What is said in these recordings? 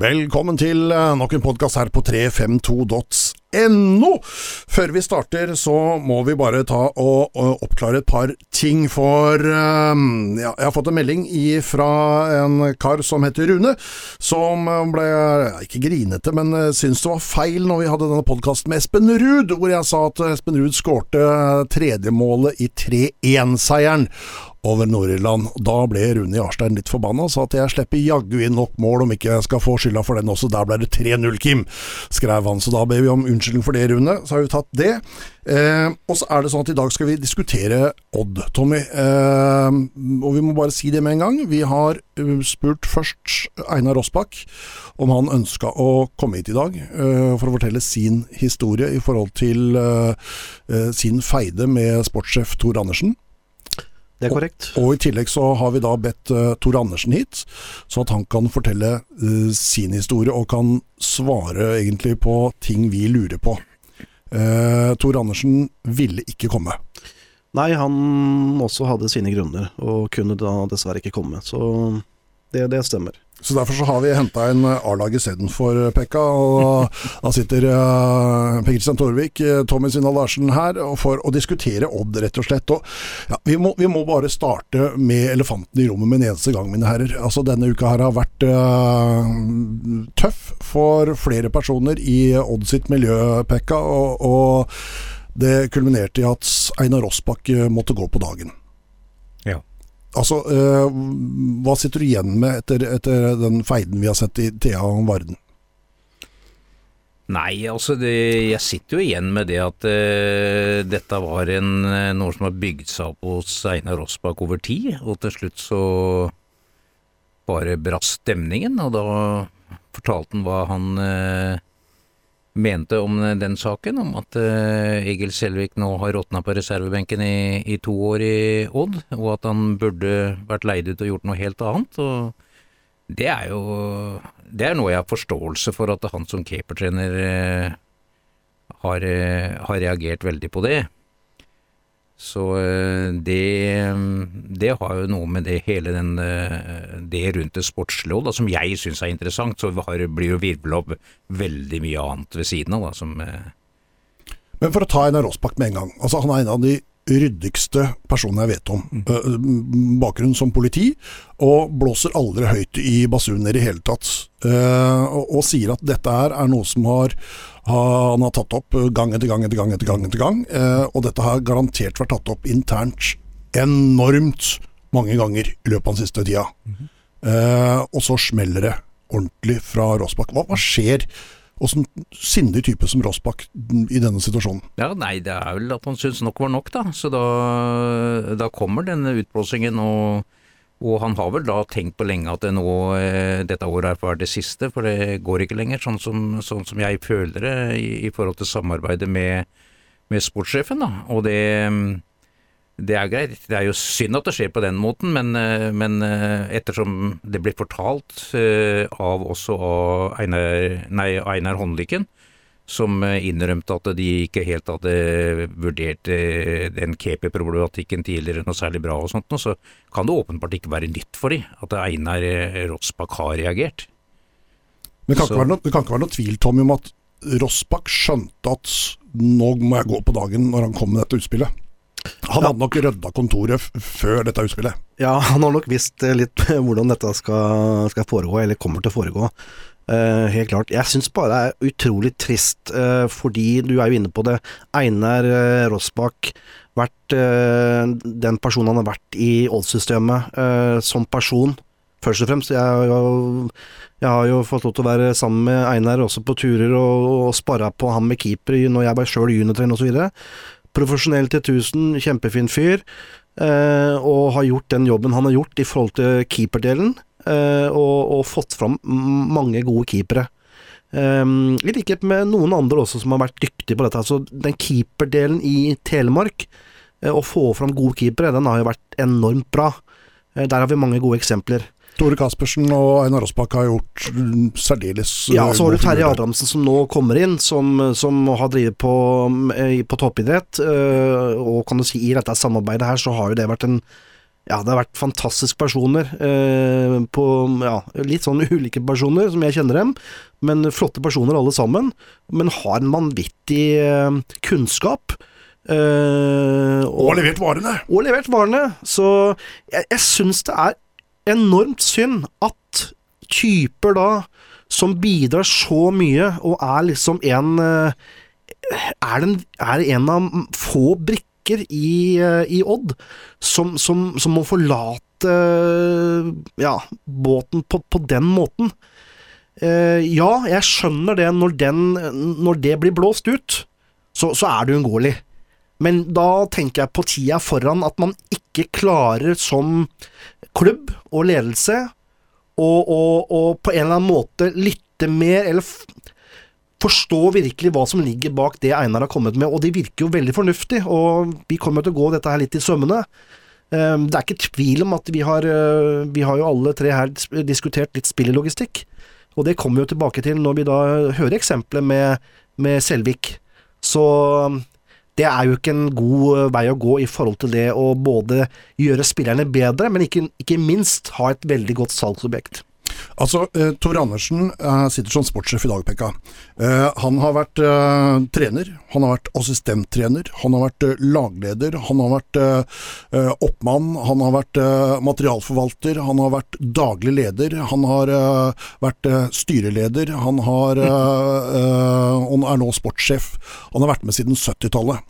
Velkommen til eh, nok en podkast her på 352.no. Før vi starter, så må vi bare ta og, oppklare et par ting. For um, ja, jeg har fått en melding fra en kar som heter Rune, som ble ikke grinete, men eh, syntes det var feil når vi hadde denne podkasten med Espen Ruud, hvor jeg sa at Espen Ruud skårte tredjemålet i 3-1-seieren over Nord-Irland. Da ble Rune Jarstein litt forbanna og sa at jeg slipper jaggu inn nok mål om ikke jeg skal få skylda for den også. Der ble det 3-0, Kim, skrev han. Så da ber vi om unnskyldning for det, Rune. Så har vi tatt det. Eh, og så er det sånn at i dag skal vi diskutere Odd, Tommy. Eh, og vi må bare si det med en gang. Vi har eh, spurt først Einar Rossbakk om han ønska å komme hit i dag eh, for å fortelle sin historie i forhold til eh, eh, sin feide med sportssjef Tor Andersen. Det er korrekt. Og, og, i tillegg så har vi da bedt uh, Tor Andersen hit, så at han kan fortelle uh, sin historie og kan svare egentlig på ting vi lurer på. Uh, Tor Andersen ville ikke komme. Nei, han også hadde sine grunner, og kunne da dessverre ikke komme. Så det, det stemmer. Så Derfor så har vi henta en eh, A-lag istedenfor eh, Pekka. og Da sitter uh, Per Kristian Torvik, Tommy Sinna Larsen her for å diskutere Odd, rett og slett. Og, ja, vi, må, vi, må, bare starte med elefanten i rommet med en eneste gang, mine herrer. Altså Denne uka her har vært uh, tøff for flere personer i Odd sitt miljø, Pekka. Og, og det kulminerte i at Einar Rossbakk måtte gå på dagen. Altså, øh, hva sitter du igjen med etter, etter, den feiden vi har sett i Thea og Varden? Nei, altså det, jeg sitter jo igjen med det at øh, dette var en, eh, noe som har bygd seg opp hos Einar Rossbakk over tid, og til slutt så bare brast stemningen, og da fortalte han hva han uh, mente om den saken, om at uh, Egil Selvik nå har råtna på reservebenken i, i, to år i Odd, og at han burde vært leid ut og gjort noe helt annet. og Det er jo det er noe jeg har forståelse for at han som keepertrener uh, har, uh, har reagert veldig på det. Så eh, det, det, har jo noe med det hele den, eh, det rundt det sportslige òg, som jeg syns er interessant. Så har, blir jo virvla opp veldig mye annet ved siden av. Da, som, eh, Men for å ta Einar Rossbakk med en gang. altså Han er en av de ryddigste personen jeg vet om. Mm. Bakgrunn som politi, og blåser aldri høyt i basuner i hele tatt. Og, og sier at dette her er noe som har han har tatt opp gang etter gang etter gang. etter gang, etter gang eh, Og dette har garantert vært tatt opp internt enormt mange ganger i løpet av den siste tida. Eh, og så smeller det ordentlig fra Rossbakk. Hva, hva skjer? Åssen sindig type som Rossbakk i denne situasjonen? Ja, Nei, det er vel at han syns nok var nok, da. Så da, da kommer denne utblåsingen. og og han har vel da tenkt på lenge at det nå, eh, dette året er det siste, for det går ikke lenger, sånn som, sånn som jeg føler det i, i, forhold til samarbeidet med, med sportssjefen. da, og det, det er greit. Det er jo synd at det skjer på den måten, men, eh, men eh, ettersom det blir fortalt av også av Einar, nei, Einar Håndlykken, som eh, innrømte at de ikke helt hadde vurdert den keeperproblematikken tidligere noe særlig bra og sånt, så kan det åpenbart ikke være nytt for dem at Einar eh, Rossbakk har reagert. Men det kan, noe, det kan, ikke være noe tvil, Tommy, om at Rossbakk skjønte at nå må jeg gå på dagen når han kom med dette utspillet? Han hadde nok rydda kontoret før dette utspillet. Ja, han har nok visst litt hvordan dette skal, skal foregå, eller kommer til å foregå. Uh, helt klart. Jeg syns bare det er utrolig trist, uh, fordi du er jo inne på det. Einar uh, Rossbakk, vært den personen han har vært i oldsystemet som person, først og fremst. Jeg jo, jeg har, jo, fått lov til å være sammen med Einar også på turer og, og sparra på ham med keeper når jeg var sjøl juniortrener osv. Profesjonell til 1000, kjempefin fyr. og har gjort den jobben han har gjort i forhold til keeperdelen. Eh, og, og, fått fram mange gode keepere. Um, I likhet med noen andre også som har vært dyktige på dette. Altså Den keeperdelen i Telemark, uh, å få fram gode keepere, den har jo vært enormt bra. Der har vi mange gode eksempler. Tore Caspersen og Einar Aasbakk har gjort særdeles Ja, så har du Terje Adamsen som nå kommer inn, som, som har drevet på, på toppidrett. Og kan du si i dette samarbeidet her, så har jo det vært en ja, det har vært fantastiske personer. Eh, på ja, litt sånn ulike personer, som jeg kjenner dem. Men flotte personer alle sammen. Men har en vanvittig eh, kunnskap. Eh, Og levert varene! og levert varene. Så jeg, jeg syns det er enormt synd at typer da som bidrar så mye, og er liksom en eh, Er, den, er en av få brikker i, eh, i Odd som, som, som må forlate ja, båten på, på den måten. Eh, ja, jeg skjønner det når, den, når det blir blåst ut, så, så er det uunngåelig. Men da tenker jeg på tida foran at man ikke klarer som klubb og ledelse og, og, og på en eller annen måte lytte mer, eller forstå virkelig hva som ligger bak det Einar har kommet med, og det virker jo veldig fornuftig, og vi kommer til å gå dette her litt i sømmene. Um, Det er ikke tvil om at vi har, uh, vi har jo alle tre her diskutert litt spillelogistikk, og det kommer vi jo tilbake til når vi da hører eksempelet med, med Selvik. Så det er jo ikke en god uh, vei å gå i forhold til det å både gjøre spillerne bedre, men ikke, ikke minst ha et veldig godt salgsobjekt. Altså, eh, Tor Andersen eh, sitter som sportssjef i dag, Pekka. Eh, han har vært eh, trener, han har vært assistenttrener, han har vært eh, lagleder, han har vært eh, oppmann, han har vært materialforvalter, han har vært daglig leder, han har vært styreleder, han har Han er nå sportssjef. Han har vært med siden 70-tallet.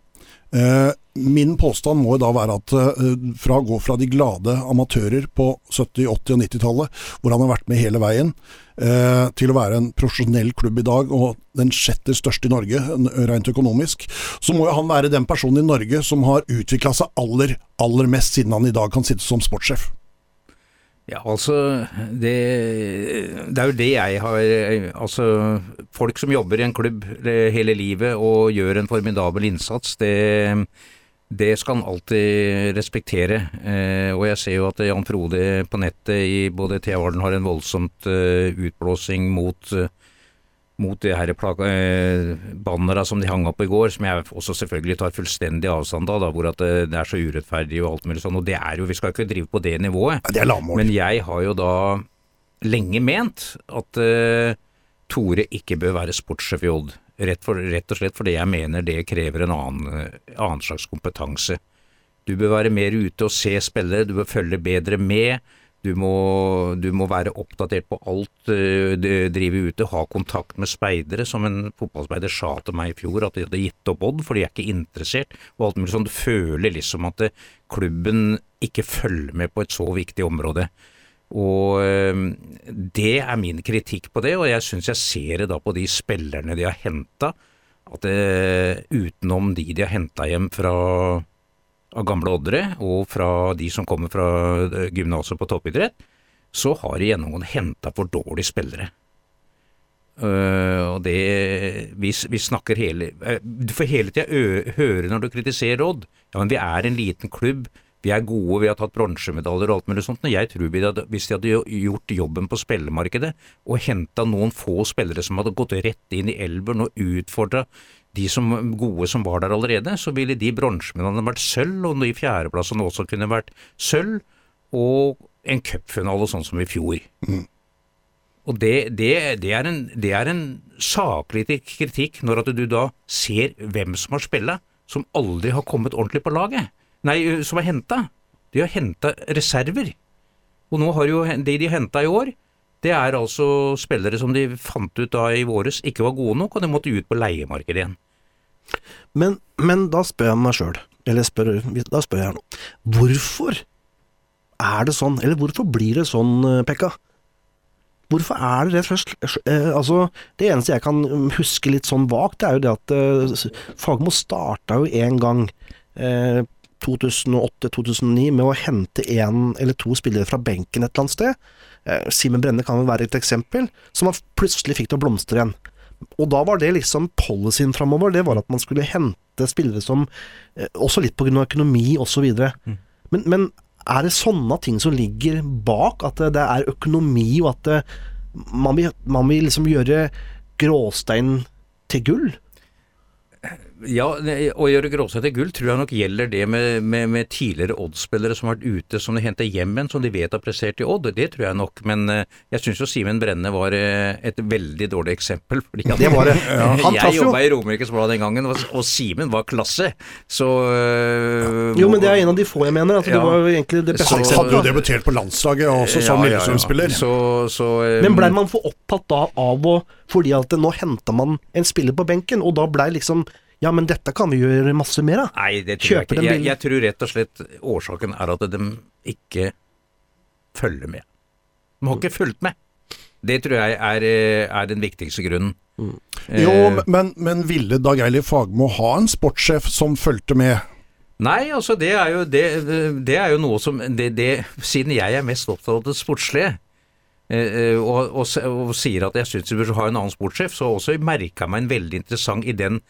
Eh, min påstand må da være at eh, fra å gå fra de glade amatører på 70-, 80- og 90-tallet, hvor han har vært med hele veien, eh, til å være en profesjonell klubb i dag, og den sjette største i Norge, rent økonomisk, så må jo han være den personen i Norge som har utvikla seg aller, aller mest, siden han i dag kan sitte som sportssjef. Ja, altså det, det er jo det jeg har Altså, folk som jobber i en klubb hele livet og gjør en formidabel innsats, det, det skal en alltid respektere. Eh, og jeg ser jo at Jan Frode på nettet i både Thea Arden har en voldsomt eh, utblåsing mot eh, mot de her eh, bannera som de hang opp i går, som jeg også selvfølgelig tar fullstendig avstand av, da, hvor at det, det er så urettferdig og alt mulig sånn. Og det er jo, vi skal ikke drive på det nivået. Det er lavmål. Men jeg har jo da lenge ment at eh, Tore ikke bør være sportssjef i Odd. Rett, for, rett og slett fordi jeg mener det krever en annen, eh, annen slags kompetanse. Du bør være mer ute og se spillere, du bør følge bedre med. Du må, du må være oppdatert på alt eh, du driver ute, ha kontakt med speidere, som en fotballspeider sa til meg i fjor, at de hadde gitt opp Odd, for de er ikke interessert. og alt mulig sånn. Du føler liksom at eh, klubben ikke følger med på et så viktig område. Og eh, det er min kritikk på det, og jeg syns jeg ser det da på de spillerne de har henta, at det, utenom de de har henta hjem fra av gamle oddere, og fra de som kommer fra eh, gymnaset på toppidrett, så har de gjennomgående henta for dårlige spillere. Uh, og det vi, vi snakker hele uh, Du får hele tida høre når du kritiserer Odd. Ja, men vi er en liten klubb. Vi er gode, vi har tatt bronsemedaljer og alt mulig sånt. Men jeg tror vi hadde, hvis de hadde gjort jobben på spillemarkedet, og henta noen få spillere som hadde gått rett inn i elveren og utfordra de som gode som var der allerede, så ville de bronsemedaljene vært sølv, og de fjerdeplassene også kunne vært sølv, og en cupfinale sånn som i fjor. Og det, det, det, er en, det er en saklig kritikk når at du da ser hvem som har spilla, som aldri har kommet ordentlig på laget. Nei, som er henta. De har henta reserver. Og nå har jo de de henta i år, det er altså spillere som de fant ut da i våres ikke var gode nok, og de måtte ut på leiemarkedet igjen. Men, men da spør jeg meg sjøl, eller spør, da spør jeg nå, hvorfor er det sånn, eller hvorfor blir det sånn, eh, Pekka? Hvorfor er det det først? Eh, altså, det eneste jeg kan huske litt sånn vagt, det er jo det at eh, Fagermo starta jo en gang, eh, 2008-2009, med å hente én eller to spillere fra benken et eller annet sted. Eh, Simen Brenne kan vel være et eksempel, som man plutselig fikk til å blomstre igjen. Og da var det liksom policyen framover, det var at man skulle hente spillere som eh, Også litt pga. økonomi osv. Mm. Men, men er det sånne ting som ligger bak? At det, det er økonomi, og at det, man, vil, man vil liksom gjøre gråstein til gull? Ja, å gjøre Gråsæter gull tror jeg nok gjelder det med, med, med tidligere Odd-spillere som har vært ute, som de henter hjem igjen, som de vet har prestert i Odd. Det tror jeg nok. Men eh, jeg syns jo Simen Brenne var eh, et veldig dårlig eksempel. Fordi han, Det var det. Ja, han traff jeg jo. jobba i Romerikes Blad den gangen, og, og Simen var klasse. Så øh, Jo, men det er en av de få jeg mener. At det var jo egentlig det beste eksempelet. Hadde jo debutert på landslaget også som ja, ja, ja. Lillesund-spiller. Så, så, øh, Men blei man for opptatt da av å Fordi at nå henta man en spiller på benken, og da blei liksom Ja, men dette kan vi gjøre masse mer av. Nei, det tror jeg ikke. Jeg, jeg tror rett og slett årsaken er at de ikke følger med. De har ikke fulgt med. Det tror jeg er, er den viktigste grunnen. Eh, Jo, men, men ville Dag Eilif Fagmo ha en sportssjef som fulgte med? Nei, altså det er jo, det, det er jo noe som det, det, Siden jeg er mest opptatt av det sportslige, eh, eh, og, og, og sier at jeg syns vi bør ha en annen sportssjef, så også merka jeg meg en veldig interessant i den,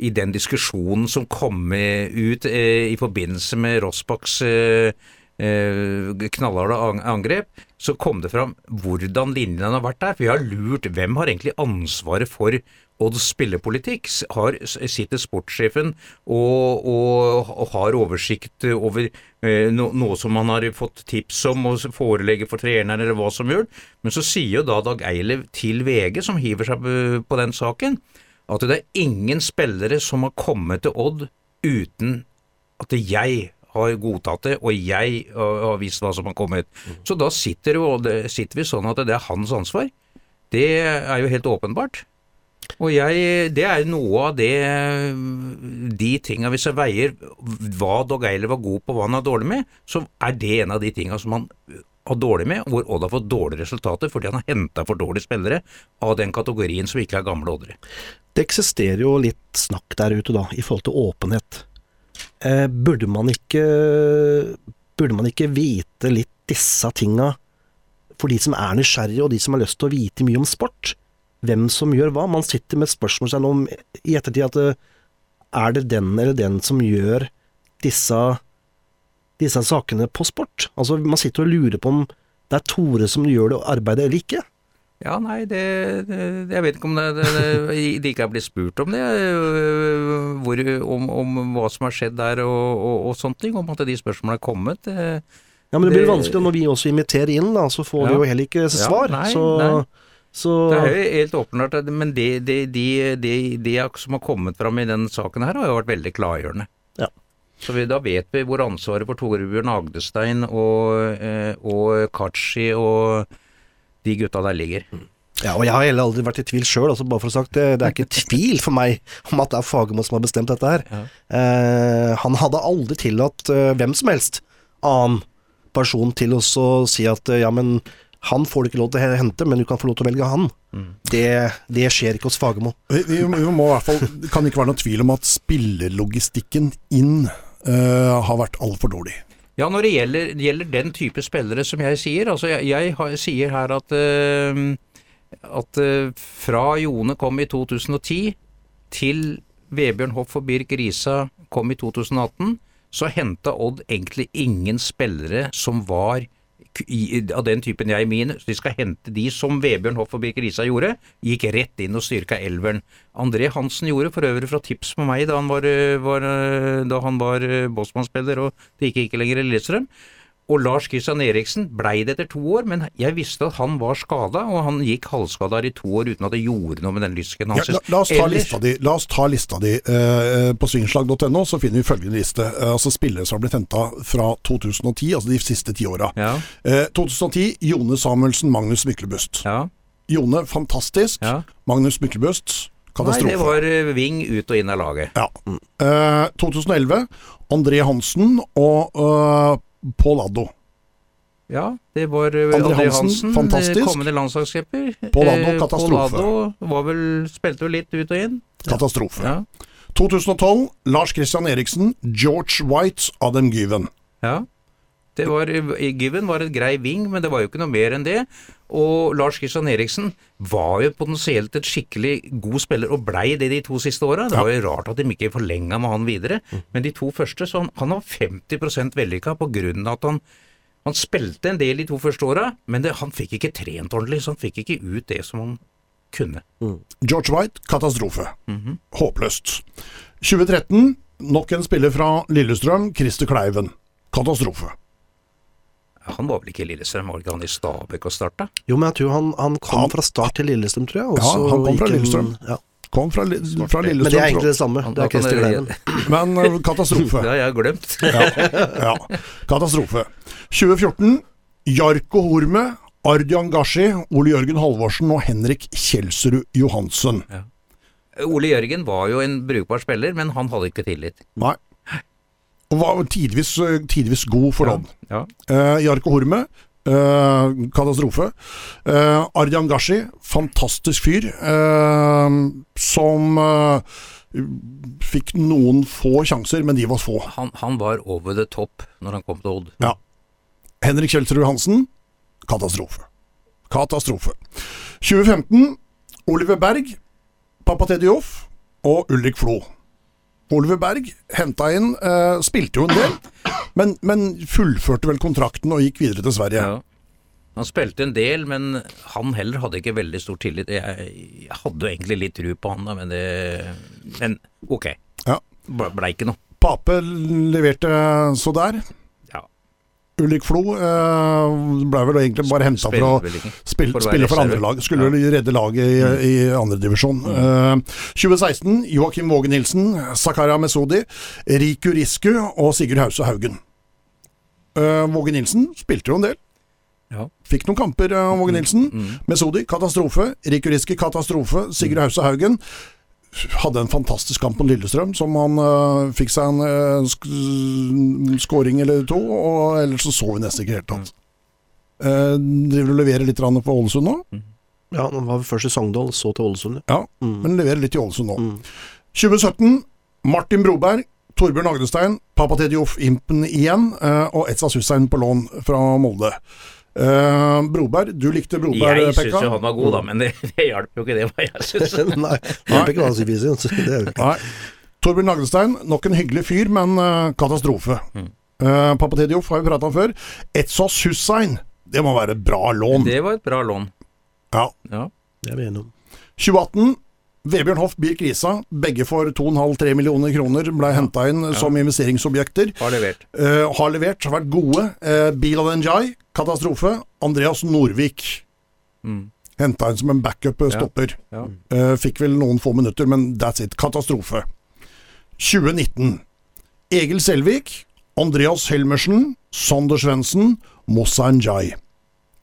i den diskusjonen som kom ut eh, i forbindelse med Rossbachs eh, eh, knallharde angrep, så kom det fram hvordan linjene har vært der. For vi har lurt hvem har egentlig ansvaret for Odds spillepolitikk? Har, sitter sportssjefen og, og, og har oversikt over eh, no, noe som han har fått tips om og forelegger for treneren, eller hva som gjør? Men så sier jo da Dag Eilev til VG, som hiver seg på den saken, at det er ingen spillere som har kommet til Odd uten at jeg har godtatt det, og jeg har visst hva som har kommet. Så da sitter, det, sitter vi sånn at det er hans ansvar. Det er jo helt åpenbart. Og jeg, det er noe av det De tinga Hvis jeg veier hva Dog Eiler var god på, hva han er dårlig med, så er det en av de tinga som han har dårlig med, hvor Odd har fått dårlige resultater fordi han har henta for dårlige spillere av den kategorien som ikke er gamle Oddere. Det eksisterer jo litt snakk der ute, da, i forhold til åpenhet. Eh, burde man ikke Burde man ikke vite litt disse tinga for de som er nysgjerrige, og de som har lyst til å vite mye om sport? Hvem som gjør hva? Man sitter med spørsmålstegn om i ettertid at eh, er det den eller den som gjør disse, disse sakene på sport? Altså, man sitter og lurer på om det er Tore som gjør det arbeidet eller ikke. Ja, nei, det, det Jeg vet ikke om det, det, ikke er blitt spurt om det. øh, Hvor, om, om hva som har skjedd der og, og, og sånne ting. Om at de spørsmålene er kommet. eh, Ja, men det blir vanskelig når vi også inviterer inn, da, så får vi jo heller ikke svar. nei, så, nei. så Det er jo helt åpenbart, men det, de, de, de som har kommet fram i den saken her, har jo vært veldig klargjørende. Ja. Så vi, da vet vi hvor ansvaret for Torbjørn Agdestein og, eh, og Kachi og de gutta der ligger. Ja, og jeg har heller aldri vært i tvil sjøl, altså bare for å sagt det. Det er ikke tvil for meg om at det er Fagermo som har bestemt dette her. Ja. Eh, han hadde aldri tillatt eh, hvem som helst annen person til å si at eh, ja, men han får du ikke lov til å hente, men du kan få lov til å velge han. Mm. Det, det skjer ikke hos Fagermo. Vi, vi, vi må i hvert fall, Det kan ikke være noen tvil om at spillerlogistikken inn uh, har vært altfor dårlig. Ja, når det gjelder, gjelder den type spillere som jeg sier, altså jeg, jeg har, sier her at, uh, at uh, fra Jone kom i 2010 til Vebjørn Hoff og Birk Risa kom i 2018, så henta Odd egentlig ingen spillere som var av den typen jeg mener. De skal hente de som Vebjørn Hoff og Birk Risa gjorde, gikk rett inn og styrka elveren. André Hansen gjorde for øvrig fra tips på meg da han var, eh, var, eh, da han var eh, Bosman-spiller og det gikk ikke lenger i Lillestrøm. Og Lars Kristian Eriksen blei det etter to år, men jeg visste at han var skada, og han gikk halvskada i to år uten at det gjorde noe med den lysken Ja, la, la, oss ta Ellers- lista di. La oss ta lista di. Eh, på svingslag.no så finner vi følgende liste. Eh, altså Spillere som har blitt henta fra 2010, altså de siste ti åra. Ja, Eh, 2010 Jone Samuelsen, Magnus Myklebust. ja, Jone fantastisk. Magnus Myklebust Nei, det var eh, ving ut og inn av laget. Ja. Eh, 2011 André Hansen og Pål Addo. Ja, det var eh, André Hansen, Hansen, fantastisk. eh, kommende landslagskeeper. Pål Addo, Eh, katastrofe. Pål Addo var vel, spilte jo litt ut og inn. Katastrofe. Ja, 2012 Lars Christian Eriksen, George White, Adam Gyven. ja. Det var, Given var et grei ving, men det var jo ikke noe mer enn det. Og Lars Kristian Eriksen var jo potensielt et skikkelig god spiller, og blei det de to siste åra. Det var jo rart at de ikke forlenga med han videre. Men de to første, så han, han var 50 vellykka på grunn av at han han spilte en del de to første åra, men det, han fikk ikke trent ordentlig, så han fikk ikke ut det som han kunne. George White, katastrofe. Mhm. Håpløst. 2013, nok en spiller fra Lillestrøm, Christer Kleiven. Katastrofe. Han var vel ikke i Lillestrøm, var ikke han i Stabæk og starta? Jo, men jeg tror han, han kom Han- fra start til Lillestrøm, tror jeg. Ja, han kom fra Lillestrøm. Lillestrøm. Ja. Kom fra, Li- fra Men det er egentlig det samme. Han- Det er Christer Kleiven. men eh, katastrofe. Det har jeg glemt. Ja, katastrofe. 2014, Jarko Horme, Ardian Gashi, Ole Jørgen Halvorsen og Henrik Kjelsrud Johansen. Ole Jørgen var jo en brukbar spiller, men han hadde ikke tillit. Nei. Og var tidvis, eh, tidvis god for Odd. Ja. Eh, Jarko Horme, Uh, katastrofe. Uh, Ardian Gashi, fantastisk fyr, uh, som fikk noen få sjanser, men de var få. Han, han var over the top når han kom til Odd. Ja. Henrik Kjelsrud Hansen, katastrofe. Katastrofe. 2015, Oliver Berg, Pappa Teddy Joff og Ulrik Flo. Oliver Berg henta inn, uh, spilte jo en del, men, men fullførte vel kontrakten og gikk videre til Sverige. Ja. Han spilte en del, men han heller hadde ikke veldig stor tillit. Jeg, jeg hadde jo egentlig litt tru på han, da, men det Men ok. Ja. Blei ble ikke noe. Pape leverte så der. Ulrik Flo eh, ble vel egentlig bare henta for å. Spille spille for andre lag. Skulle ja. redde laget i, i andredivisjon. Mm. Uh, 2016, Joakim Våge Nilsen, Zakaria Mesodi, Riku Risku og Sigurd Hause Haugen. Uh, Våge Nilsen spilte jo en del. Ja. Fikk noen kamper, Våge Nilsen. Mm. Mesodi, katastrofe. Riku Risku, katastrofe. Sigurd Hause Haugen hadde en fantastisk kamp mot Lillestrøm, som han uh, fikk seg en uh, sk scoring eller to, og ellers så så vi nesten ikke i det hele tatt. Uh, driver og leverer litt på Ålesund nå, Ja, han var først i Sogndal, så til Ålesund. ja, Mm. men leverer litt i Ålesund nå. Mm. 2017, Martin Broberg, Torbjørn Agdestein, Papa Teddy Joff Impen igjen, og Etsa Hussein på lån fra Molde. Uh, Broberg, du likte Broberg, Jeg syns jo han var god, da, men det, det hjalp jo ikke det hva jeg syns. Nei, det hjelper ikke hva han. Torbjørn Agdestein, nok en hyggelig fyr, men uh, katastrofe. Mm. Uh, Pappa Teddy har vi prata om før. Etsos Hussein, det må være bra lån. Det var et bra lån. Ja. Ja. Det er vi enige om. 2018, Vebjørn Hoff, Birk Risa, begge for 2,5-3 millioner kroner, ble henta inn som investeringsobjekter. Har levert. Uh, har levert, har vært gode. Uh, Bilal Njay, katastrofe. Andreas Norvik, Mm. henta inn som en backup-stopper. Ja. stopper. Ja. Eh, fikk vel noen få minutter, men that's it. Katastrofe. 2019. Egil Selvik, Andreas Helmersen, Sander Svendsen, Mossa Njay.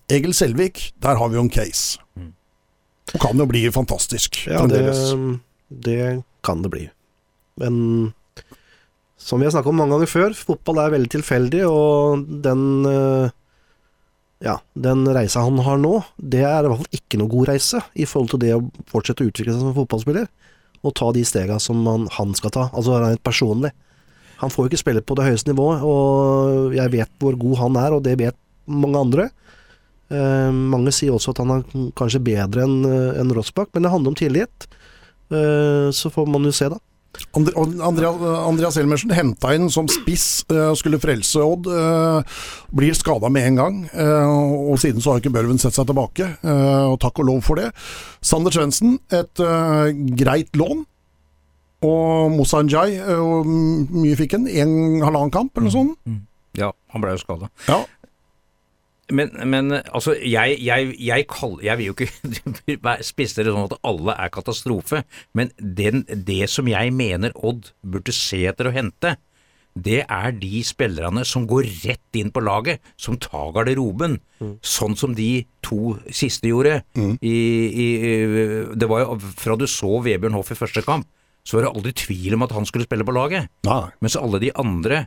Egil Selvik, der har vi jo en case. Det Og kan jo bli fantastisk Ja, det, fremdeles. det kan det bli. Men som vi har snakket om mange ganger før, fotball er veldig tilfeldig, og den eh, ja, den reisa han har nå, det er i hvert fall ikke noe god reise i forhold til det å fortsette å utvikle seg som fotballspiller, og ta de stega som han, han skal ta, altså rent personlig. Han får jo ikke spille på det høyeste nivået, og jeg vet hvor god han er, og det vet mange andre. Eh, mange sier også at han er kanskje bedre enn en enn Rossbakk, men det handler om tillit. Eh, så får man jo se, da. And Andrea, Andreas Helmersen henta inn som spiss, og skulle frelse Odd. eh, blir skada med en gang, eh, og siden så har ikke Børven sett seg tilbake. eh, og takk og lov for det. Sander Svendsen, et eh, greit lån. Og Moussa Njay, eh, hvor mye fikk han? En halvannen kamp, eller noe sånt? Ja, han ble jo skada. Ja. Men, men altså, jeg, jeg, jeg, kaller, jeg vil jo ikke spisse det sånn at alle er katastrofe, men den, det som jeg mener Odd burde se etter å hente, det er de spillerne som går rett inn på laget, som tar garderoben. Sånn som de to siste gjorde. I, i, det var jo Fra du så Vebjørn Hoff i første kamp, så var det aldri tvil om at han skulle spille på laget. Nei. Mens alle de andre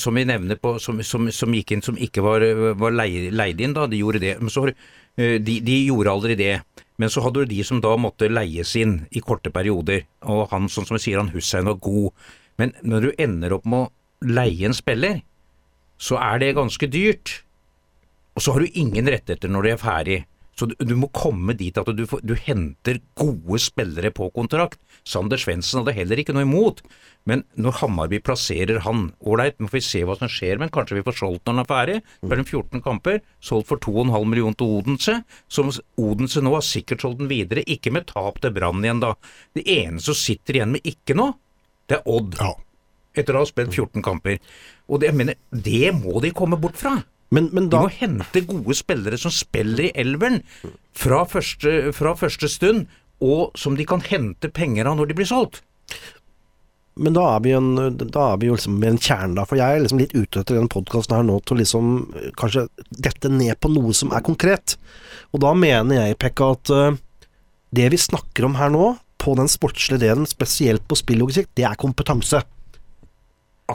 som vi nevner på, som, som, som gikk inn som ikke var, var leid, inn, da, de gjorde det. Men så, eh, de, de gjorde aldri det. Men så hadde du de som da måtte leies inn i korte perioder. Og han, sånn som vi sier, han Hussein var god. Men når du ender opp med å leie en spiller, så er det ganske dyrt. Og så har du ingen rettigheter når du er ferdig. Så du, du må komme dit at du, du henter gode spillere på kontrakt. Sander Svendsen hadde heller ikke noe imot. Men når Hammarby plasserer han ålreit, nå får vi se hva som skjer, men kanskje vi får solgt når han er ferdig. Mellom 14 kamper, solgt for 2,5 millioner til Odense. Som Odense nå har sikkert solgt den videre, ikke med tap til Brann igjen da. Det eneste som sitter igjen med ikke nå, det er Odd. Ja. Etter å ha spilt 14 kamper. Og det, mener, det må de komme bort fra. Men, men De må hente gode spillere som spiller i elveren fra første, fra første stund, og som de kan hente penger av når de blir solgt. Men da er vi, en, da er vi jo liksom med en kjerne, da. For jeg er liksom litt ute etter den podkasten her nå til å liksom eh, kanskje dette ned på noe som er konkret. Og da mener jeg, Pekka, at eh, det vi snakker om her nå, på den sportslige delen, spesielt på spillogistikk, det er kompetanse.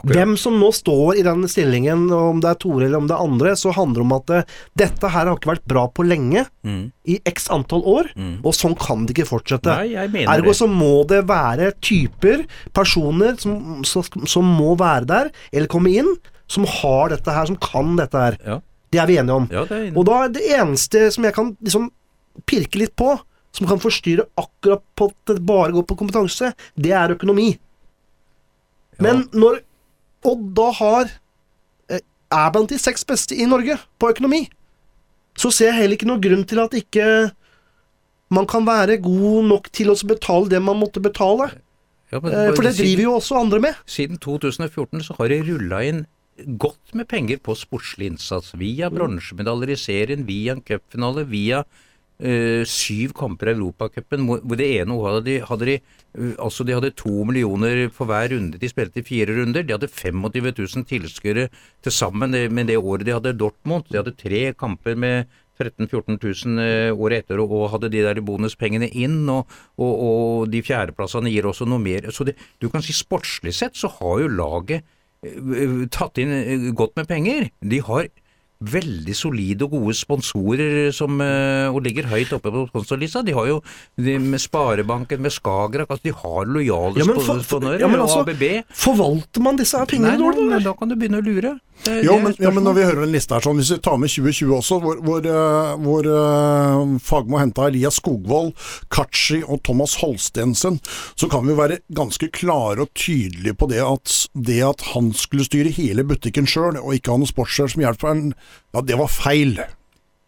Hvem som nå står i den stillingen, om det er Tore eller om det er andre, så handler det om at eh, dette her har ikke vært bra på lenge, i x antall år, og sånn kan det ikke fortsette. Nei, Ergo det. så må det være typer, personer, som, som, som må være der, eller komme inn, som har dette her, som kan dette her. Ja. Det er vi enige om. Ja, det er Og da er det eneste som jeg kan liksom pirke litt på, som kan forstyrre akkurat på at det bare går på kompetanse, det er økonomi. Men når Odd da har eh, er blant de seks beste i Norge på økonomi, så ser jeg heller ikke noen grunn til at ikke man kan være god nok til å betale det man måtte betale. Ja, men Eh, For det driver jo også andre med. Siden 2014 så har de rulla inn godt med penger på sportslig innsats. Via bronsemedaljer i serien, via en cupfinale, via eh, syv kamper i Europacupen. hvor det ene året de, hadde de eh, altså de hadde to millioner for hver runde de spilte i fire runder. De hadde 25 000 tilskuere til sammen med det året de hadde Dortmund. De hadde tre kamper med 13 000-14 000 eh, året etter, og, hadde de der bonuspengene inn. Og, og, og de fjerdeplassene gir også noe mer. Så det, du kan si sportslig sett så har jo laget eh, tatt inn eh, godt med penger. De har veldig solide og gode sponsorer som, eh, og ligger høyt oppe på sponsorlista. De har jo de med Sparebanken, med Skagerrak, altså de har lojale Ja, sponsorer. ja, men altså, ABB. Forvalter man disse her pengene dårlig, nei, da kan du begynne å lure. Det, Jo, det men, ja, men når vi hører en liste her sånn, hvis vi tar med 2020 også, hvor, hvor, eh, hvor uh, Fagmo henta Elias Skogvold, Kachi og Thomas Holstensen, så kan vi være ganske klare og tydelige på det at det at han skulle styre hele butikken sjøl, og ikke ha noen sportssjef som hjelper ja, det var feil.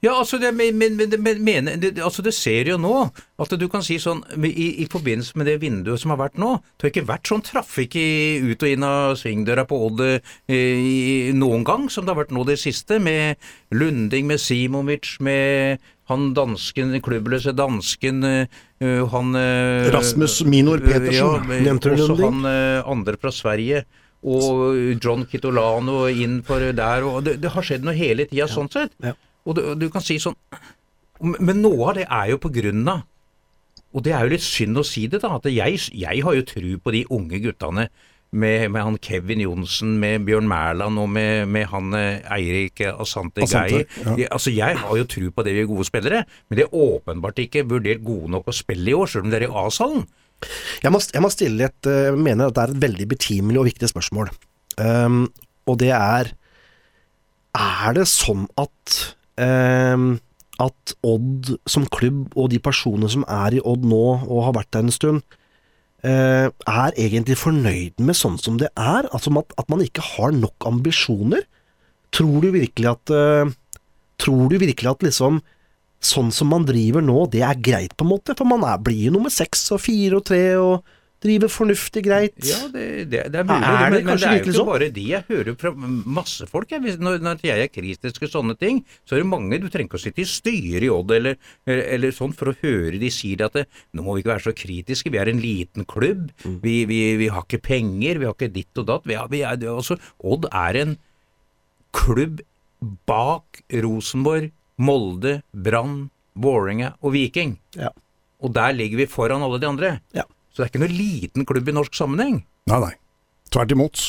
Ja, altså det, men, men, men, det, altså det ser jo nå at du kan si sånn i, i forbindelse med det vinduet som har vært nå Det har ikke vært sånn trafikk i, ut og inn av svingdøra på Odd eh, noen gang som det har vært nå det siste, med Lunding, med Simovic, med han dansken, klubbløse dansken, eh, han eh, Rasmus Minor Petersen. Ja, Nevnte du også Lunding? han eh, andre fra Sverige. Og John Kitolano inn for der, og det, det har skjedd noe hele tida sånn sett. Og du, du kan si sånn Men noe av det er jo på grunn av Og det er jo litt synd å si det, da. At jeg, jeg har jo tru på de unge guttene. Med, med han Kevin Johnsen, med Bjørn Mæland og med, med han eh, Eirik Asante Asante, ja. Altså, jeg har jo tru på det vi er gode spillere, men de er åpenbart ikke vurdert gode nok å spille i år, selv om det er i A-salen. Jeg må, jeg må stille et eh, Jeg mener at det er et veldig betimelig og viktig spørsmål. Um, og det er Er det sånn at um, At Odd som klubb og de personene som er i Odd nå og har vært der en stund, uh, er egentlig fornøyd med sånn som det er? Altså at, at man ikke har nok ambisjoner? Tror du virkelig at uh, Tror du virkelig at liksom sånn som man driver nå, det er greit, på en måte? For man er, blir jo nummer seks og fire og tre og driver fornuftig greit. Ja, det, det, det er mulig, Er det men, men det er jo ikke sånn? bare de. Jeg hører fra masse folk. Jeg, Hvis- når, når jeg er kritisk til sånne ting, så er det mange Du trenger ikke å sitte i styret i Odd eller, eller, eller sånn for å høre de sier at det, nå må vi ikke være så kritiske. Vi er en liten klubb. Mm. Vi, vi, vi har ikke penger. Vi har ikke ditt og datt. Vi er, vi er, altså, Odd er en klubb bak Rosenborg, Molde, Brann, Vålerenga og Viking. Ja. Og der ligger vi foran alle de andre. Ja. Så det er ikke noe liten klubb i norsk sammenheng. Nei, nei. Tvert imot.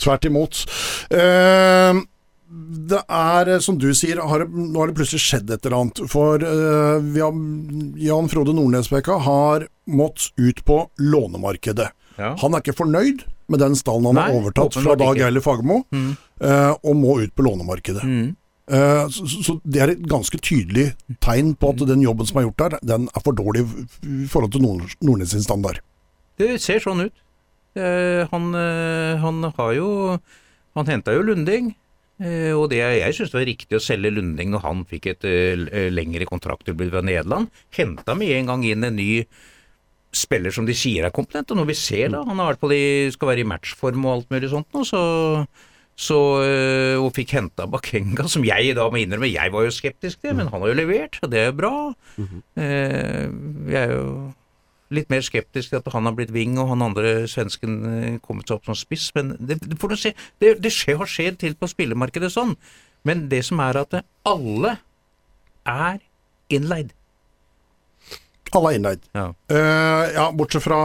Tvert imot. Uh, det er, som du sier, har, nå har det plutselig skjedd et eller annet. For uh, vi har, Jan Frode Nordnesbekka har måttet ut på lånemarkedet. Ja. Han er ikke fornøyd med den stallen han har overtatt fra Dag Eiler Eile Fagermo, Mm. uh, og må ut på lånemarkedet. Mm. Eh, så, det er et ganske tydelig tegn på at den jobben som er gjort der, den er for dårlig i forhold til Nord Nordnes sin standard. Det ser sånn ut. Eh, han, eh, han har jo Han henta jo Lunding. Og det, jeg syns det var riktig å selge Lunding når han fikk et lengre kontrakttilbud fra Nederland. Henta med en gang inn en ny spiller som de sier er kompetent, og når vi ser da, han vært på de, skal være i matchform og alt mulig sånt nå, så, så og fikk henta Bakenga, som jeg da må innrømme, jeg var jo skeptisk til, men han har jo levert, og det er jo bra. Eh, jeg er jo litt mer skeptisk til at han har blitt wing og han andre svensken eh, kommet seg opp som spiss, men det, det får du se. Det, det skjer, har skjedd til på spillemarkedet sånn. Men det som er at alle er innleid. Alle er innleid. Ja. Uh, ja, bortsett fra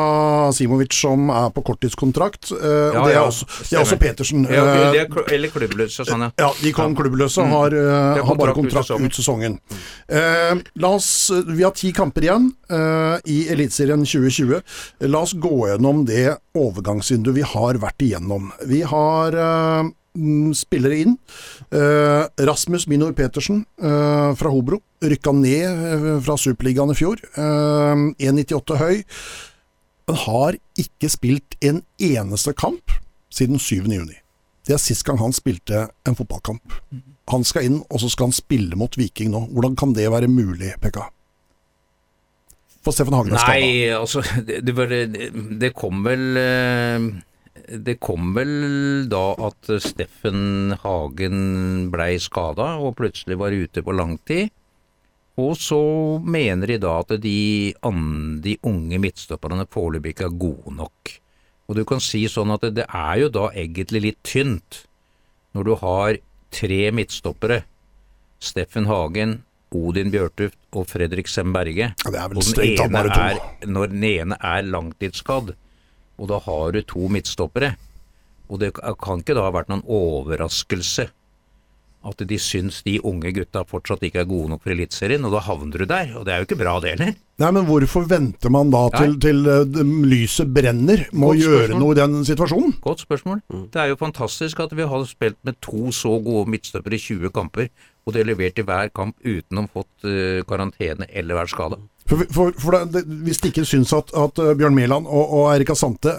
Simovic som er på korttidskontrakt. Uh, Ja, og det er, ja, også, det er også Petersen. Ja, okay, er, kl- eller klubbløse, sånn ja. Ja, de kom klubbløse og har, uh, er har bare kontrakt ut sesongen. Eh, la oss, vi har ti kamper igjen eh, i Eliteserien 2020. La oss gå gjennom det overgangsvinduet vi har vært igjennom. Vi har eh, mm, spillere inn. Eh, Rasmus Minor Petersen eh, fra Hobro. Rykka ned eh, fra Superligaen i fjor. Eh, 1,98 høy. Han har ikke spilt en eneste kamp siden 7. juni. Det er sist gang han spilte en fotballkamp. Han skal inn, og så skal han spille mot Viking nå. Hvordan kan det være mulig, Pekka? For Stefan Hagen er skada. Nei, altså det, det, det, kom vel Det kom vel da at Steffen Hagen blei skada og plutselig var ute på langtid. Og så mener de da at de, de unge midtstopperne foreløpig ikke er gode nok. Og du kan si sånn at det, er jo da egentlig litt tynt når du har tre midtstoppere. Steffen Hagen, Odin Bjørtuft og Fredrik Sem Berge. Det er vel strengt tatt bare to. er, når den ene er langtidsskadd, og da har du to midtstoppere, og det kan ikke da ha vært noen overraskelse at de syns de unge gutta fortsatt ikke er gode nok for Eliteserien, og da havner du der, og det er jo ikke bra det heller. Nei, men hvorfor venter man da til, Nei. til eh, lyset brenner med å gjøre spørsmål. noe i den situasjonen? Godt spørsmål. Det er jo fantastisk at vi har spilt med to så gode midtstoppere i 20 kamper, og de har levert i hver kamp uten å ha fått uh, karantene eller vært skada. For, for, for det, det, Hvis de ikke syns at, at eh, Bjørn Mæland og, og Erika Sante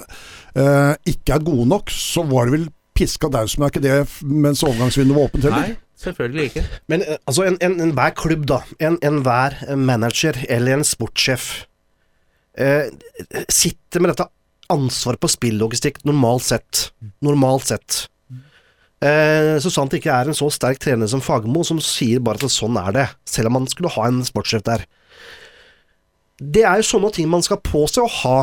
eh, ikke er gode nok, så var det vel piska daus, men er ikke det mens overgangsvinduet var åpent heller? Nei, selvfølgelig ikke. Men eh, altså, enhver en, en hver klubb, da, en- enhver manager eller en sportssjef eh, sitter med dette ansvaret på spillogistikk normalt sett. Normalt sett. Eh, så sant det ikke er en så sterk trener som Fagermo som sier bare at sånn er det, selv om man skulle ha en sportssjef der. Det er jo sånne ting man skal påse å ha.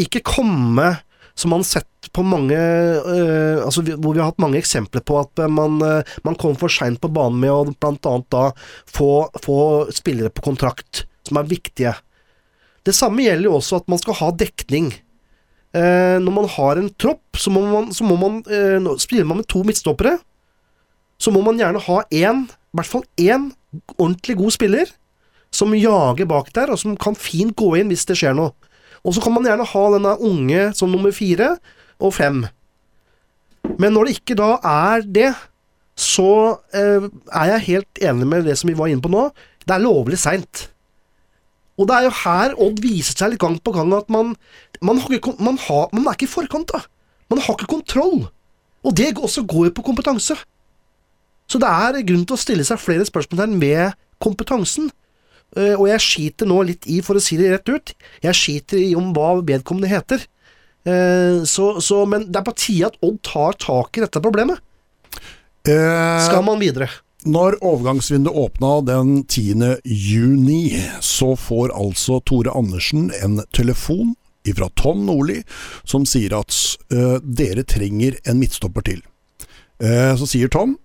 Ikke komme som man har sett på mange øh, altså Hvor vi har hatt mange eksempler på at øh, man, øh, man kom for seint på banen med å annet da få, få spillere på kontrakt som er viktige. Det samme gjelder jo også at man skal ha dekning. Eh, når man har en tropp, så må man, så må man eh, Spiller man med to midtstoppere, så må man gjerne ha én, i hvert fall én, ordentlig god spiller som jager bak der, og som kan fint gå inn hvis det skjer noe. Og så kan man gjerne ha denne unge som nummer fire og fem. Men når det ikke da er det, så eh, er jeg helt enig med det som vi var inne på nå. Det er lovlig seint. Og det er jo her Odd viser seg litt gang på gang at man man, ikke, man, har, man er ikke i forkant, da. Man har ikke kontroll. Og det også går jo på kompetanse. Så det er grunn til å stille seg flere spørsmål med kompetansen. Eh, og jeg skiter nå litt i, for å si det rett ut, jeg skiter i om hva vedkommende heter. Eh, så, så, men det er på tide at Odd tar tak i dette problemet. Eh, Skal man videre? Når overgangsvinduet åpna den 10. juni, så får altså Tore Andersen en telefon fra Tom Nordli som sier at eh, dere trenger en midtstopper til. Eh, så sier Tom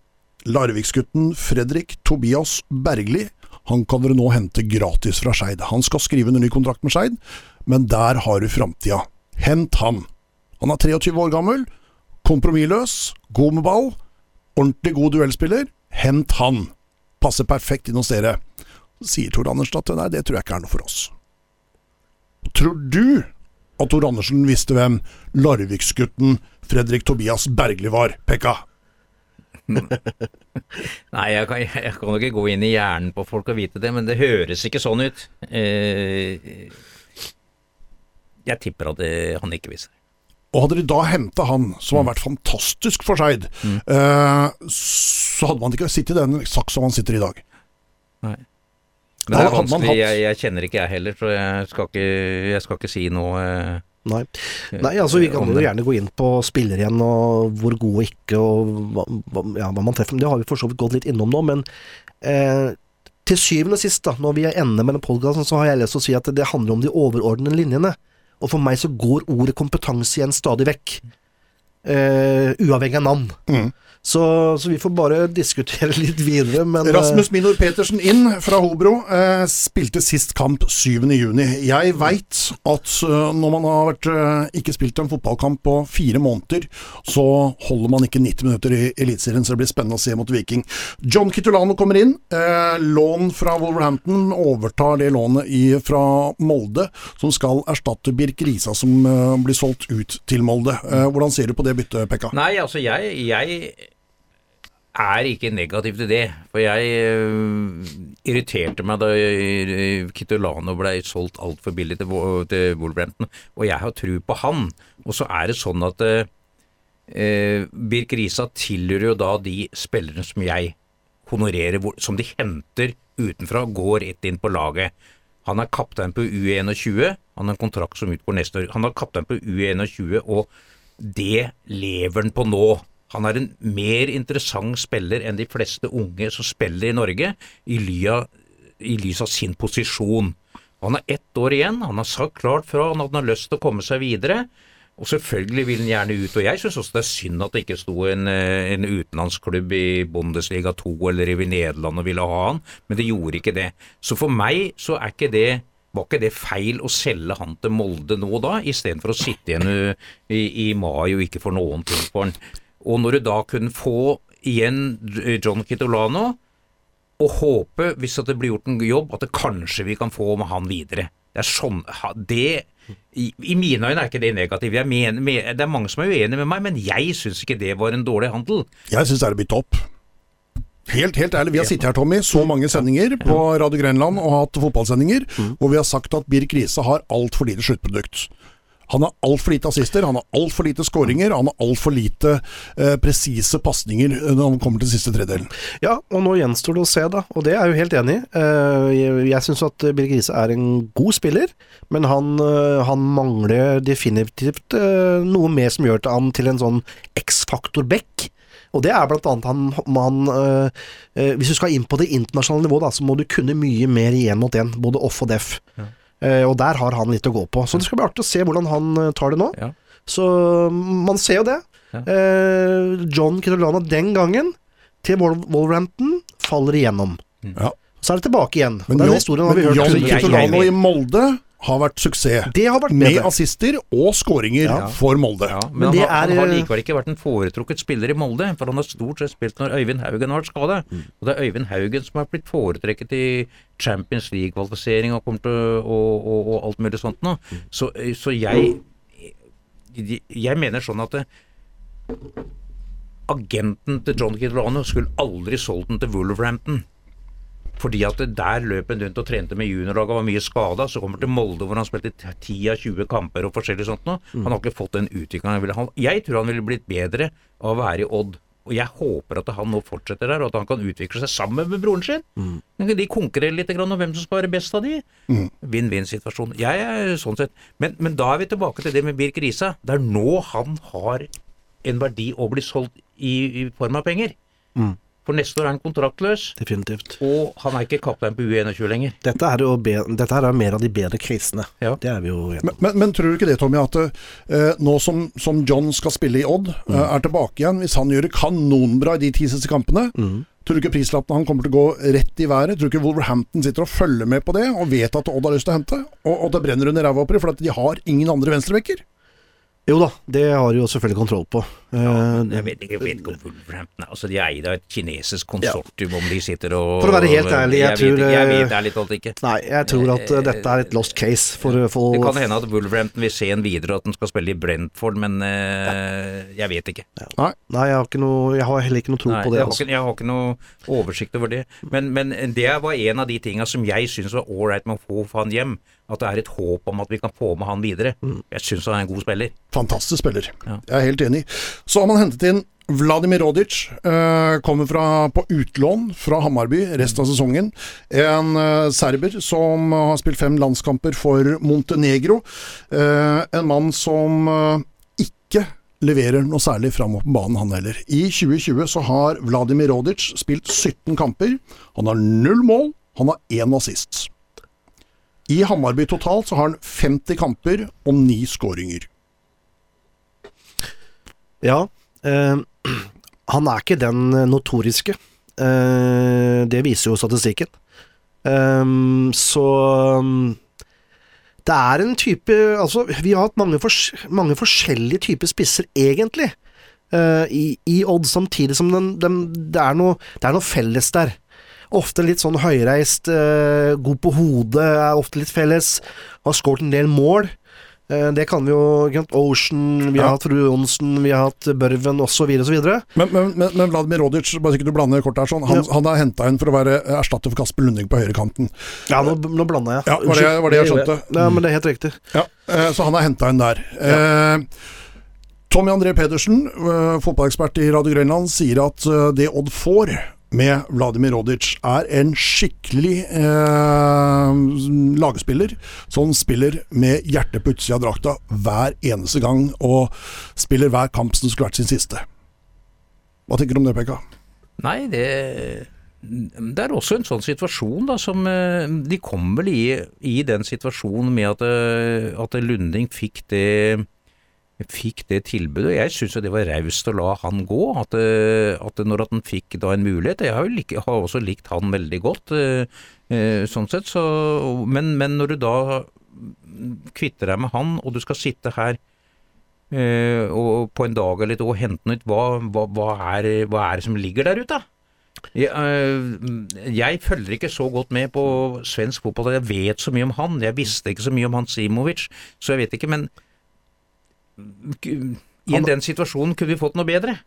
Larviksgutten Fredrik Tobias Bergli han kan dere nå hente gratis fra Skeid. Han skal skrive en ny kontrakt med Skeid, men der har du framtida. Hent han. Han er 23 år gammel, kompromissløs, god med ball, ordentlig god duellspiller. Hent han. Passer perfekt inn hos dere. Sier Tor Andersen at nei, det tror jeg ikke er noe for oss. Tror du at Tor Andersen visste hvem Larviksgutten Fredrik Tobias Bergli var, Pekka? Nei, jeg kan, jeg kan ikke gå inn i hjernen på folk og vite det, men det høres ikke sånn ut. Eh, jeg tipper at det, han ikke viser. Og hadde de da henta han, som har vært fantastisk for Skeid, eh, så hadde man ikke sittet i den saks som han sitter i i dag. Nei. Men det er vanskelig, jeg, jeg kjenner ikke jeg heller, så jeg skal ikke, jeg skal ikke si noe eh, Nei. Nei, altså vi kan jo gjerne gå inn på spillere igjen, og hvor god og ikke, og hva, ja, hva man treffer. Men det har vi for så vidt gått litt innom nå. Men eh, til syvende og sist, da, når vi er ende mellom podkasten, så har jeg lyst til å si at det handler om de overordnede linjene. Og for meg så går ordet kompetanse igjen stadig vekk. Eh, uavhengig av navn. Mm. Så, så vi får bare diskutere litt videre, men eh, Rasmus Minor Petersen inn fra Hobro. Eh, spilte sist kamp 7. juni. Jeg veit at eh, når man har vært, eh, ikke spilt en fotballkamp på fire måneder, så holder man ikke 90 minutter i Eliteserien, så det blir spennende å se mot Viking. John Kitulano kommer inn. Eh, lån fra Wolverhampton overtar det lånet i, fra Molde, som skal erstatte Birk Risa, som eh, blir solgt ut til Molde. Eh, hvordan ser du på det byttet, Pekka? Nei, altså jeg, jeg er ikke negativ til det. For jeg uh, irriterte meg da øh, Kitolano ble solgt altfor billig til, til Wolverhampton, og jeg har tro på han. Og så er det sånn at øh, eh, Birk Risa tilhører jo da de spillerne som jeg honorerer, som de henter utenfra, går rett inn på laget. Han er kaptein på U21, han har en kontrakt som utgår neste år. Han er kaptein på U21, og det lever han på nå. Han er en mer interessant spiller enn de fleste unge som spiller i Norge, i, lys av sin posisjon. Han har ett år igjen, han har sagt klart fra at han har lyst til å komme seg videre. Og selvfølgelig vil han gjerne ut, og jeg syns også det er synd at det ikke sto en, eh, en utenlandsklubb i Bundesliga 2 eller i Nederland og ville ha han, men det gjorde ikke det. Så for meg så er ikke det var ikke det feil å selge han til Molde nå da, istedenfor å sitte igjen i, i mai og ikke få noen ting for han. Og når du da kunne få igjen John Kitolano, og håpe, hvis det blir gjort en jobb, at det kanskje vi kan få med han videre. Det er sånn det, i, I mine øyne er ikke det negativt. Det er mange som er uenige med meg, men jeg syns ikke det var en dårlig handel. Jeg syns det er blitt topp. opp. Helt, helt ærlig, vi har sittet her, Tommy, så mange sendinger på Radio Grenland og hatt fotballsendinger, hvor vi har sagt at Birk Riise har altfor lite sluttprodukt. Han har altfor lite assister, han har altfor lite skåringer, han har altfor lite eh, presise pasninger når han kommer til siste tredelen. Ja, og nå gjenstår det å se, da, og det er jeg jo helt enig i. Eh, Jeg, jeg syns at Birk Riise er en god spiller, men han, eh, han mangler definitivt eh, noe mer som gjør til han til en sånn X-faktor-back. Og det er blant annet han, man, eh, eh, Hvis du skal inn på det internasjonale nivået, da, så må du kunne mye mer i én mot én, både off og def. Uh, og der har han litt å gå på. Så det skal bli artig å se hvordan han tar det nå. Ja. Så man ser jo det. Ja. Uh, John Kitolana den gangen til Wol- Wolverhampton faller igjennom. Ja. Så er det tilbake igjen. Men, den historien har vi hørt. John Kitolano i Molde har vært suksess. Det har vært Med assister og skåringer Ja. for Molde. Ja, men Men han, det har- han er, har eh, likevel ikke vært en foretrukket spiller i Molde, for han har stort sett spilt når Øyvind Haugen har vært skada. Og det er Øyvind Haugen som har blitt foretrekket i Champions League-kvalifisering og, og, og, og alt mulig sånt nå. Så, så jeg Jeg mener sånn at det, agenten til John Kitolano skulle aldri solgt den til Wolverhampton. Fordi at der løp han rundt og trente med juniorlaget og var mye skada. Så kommer han til Molde hvor han spilte 10 av 20 kamper og forskjellig sånt nå. Han har ikke fått den utviklinga han ville ha. Jeg tror han ville blitt bedre av å være i Odd. Og jeg håper at han nå fortsetter der, og at han kan utvikle seg sammen med broren sin. Mm. De konkurrerer litt om hvem som skal være best av de. Vinn-vinn-situasjon. Jeg er sånn sett. Men, men da er vi tilbake til det med Birk Risa. Det er nå han har en verdi å bli solgt i, i form av penger. For neste år er han kontraktløs, Definitivt. og han er ikke kaptein på U21 lenger. Dette er jo be dette er mer av de bedre krisene. Ja. Det er vi jo enige Men, om. men, men tror du ikke det, Tommy, at uh, nå som, som John skal spille i Odd, Mm. uh, er tilbake igjen, hvis han gjør det kanonbra i de ti siste kampene, Mm. tror du ikke prislappen han kommer til å gå rett i været? Tror du ikke Wolverhampton sitter og følger med på det, og vet at Odd har lyst til å hente? Og, og det brenner under ræva oppi, for at de har ingen andre venstrebekker? Jo da, det har de jo selvfølgelig kontroll på. Ja, Jeg vet ikke, jeg vet ikke om Wolverhampton er altså De er eid av et kinesisk konsortium, om de sitter og For å være helt ærlig, jeg jeg tror, vet, Jeg eh, vet ærlig talt ikke. Nei, jeg tror at eh, dette er et lost case for, for Det kan hende at Wolverhampton vil se en videre, at den skal spille i Brentford, men eh, jeg vet ikke. Nei, jeg har, noe, jeg har heller ikke noe tro Nei, på det. jeg, har Altså. ikke, jeg har ikke noe oversikt over det. Men, men det var en av de tinga som jeg syns var ålreit med å få han hjem. At det er et håp om at vi kan få med han videre. Jeg syns han er en god spiller. Fantastisk spiller. Ja. Jeg er helt enig. Så har man hentet inn Vladimir Rodic. Eh, kommer fra, på utlån fra Hammarby resten av sesongen. En eh, serber som har spilt fem landskamper for Montenegro. Eh, en mann som eh, ikke leverer noe særlig framover på banen, han heller. I 2020 så har Vladimir Rodic spilt 17 kamper. Han har null mål, han har én assist. I Hammarby totalt så har han 50 kamper og ni skåringer. Ja, eh, han er ikke den notoriske. Eh, det viser jo statistikken. Eh, så det er en type Altså, vi har hatt mange, fors mange forskjellige typer spisser, egentlig, eh, i, i Odd, samtidig som den, den, det, er noe, det er noe felles der. Ofte litt sånn høyreist, eh, god på hodet, er ofte litt felles. Har skåret en del mål. Eh, det kan vi jo Grant Ocean, vi har Ja. hatt Fru Johnsen, vi har hatt Børven osv. osv. Men, men, men, men Vladimir Rodic, bare så ikke du blander kort her, sånn, han, Ja. han er henta inn for å være erstatter for Kasper Lunding på høyrekanten. Ja, nå, nå blanda jeg. Ja, var det- var det jeg skjønte. Ja, men det er helt riktig. Ja, eh, Så han er henta inn der. Eh, Tommy André Pedersen, fotballekspert i Radio Grønland, sier at det Odd får med Vladimir Rodic, er en skikkelig eh, lagspiller som spiller med hjertet på utsida av drakta hver eneste gang, og spiller hver kamp som skulle vært sin siste. Hva tenker du om det, Pekka? Nei, det det er også en sånn situasjon da, som eh, De kom vel i, i den situasjonen med at, eh, at Lunding fikk det fikk det tilbudet. og Jeg syns det var raust å la han gå. At, eh, at når at han fikk da en mulighet Jeg har, jo like, har også likt han veldig godt, eh, eh, sånn sett. Så, men, men når du da kvitter deg med han, og du skal sitte her eh, og på en dag eller to og hente noe ut, hva, hva, hva, er, hva er det som ligger der ute? Jeg, øh, jeg følger ikke så godt med på svensk fotball jeg vet så mye om han. Jeg visste ikke så mye om han Simovic, så jeg vet ikke, men i Han- den situasjonen kunne vi fått noe bedre.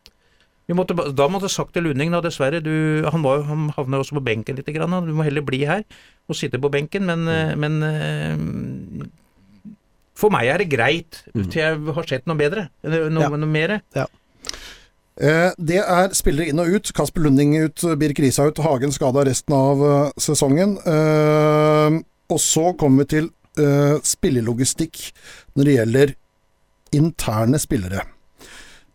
Vi måtte, da måtte jeg sagt til Lunding, da dessverre, du, han, var, han havna også på benken litt, grann, du må heller bli her og sitte på benken, men, mm. men øh, for meg er det greit til jeg har sett noe bedre, noe, Ja. noe mer. Ja. det er spillere inn og ut. Kasper Lunding ut, Birk Risa ut, Hagen skada resten av eh, sesongen. Eh, og så kommer vi til eh, spillelogistikk når det gjelder interne spillere.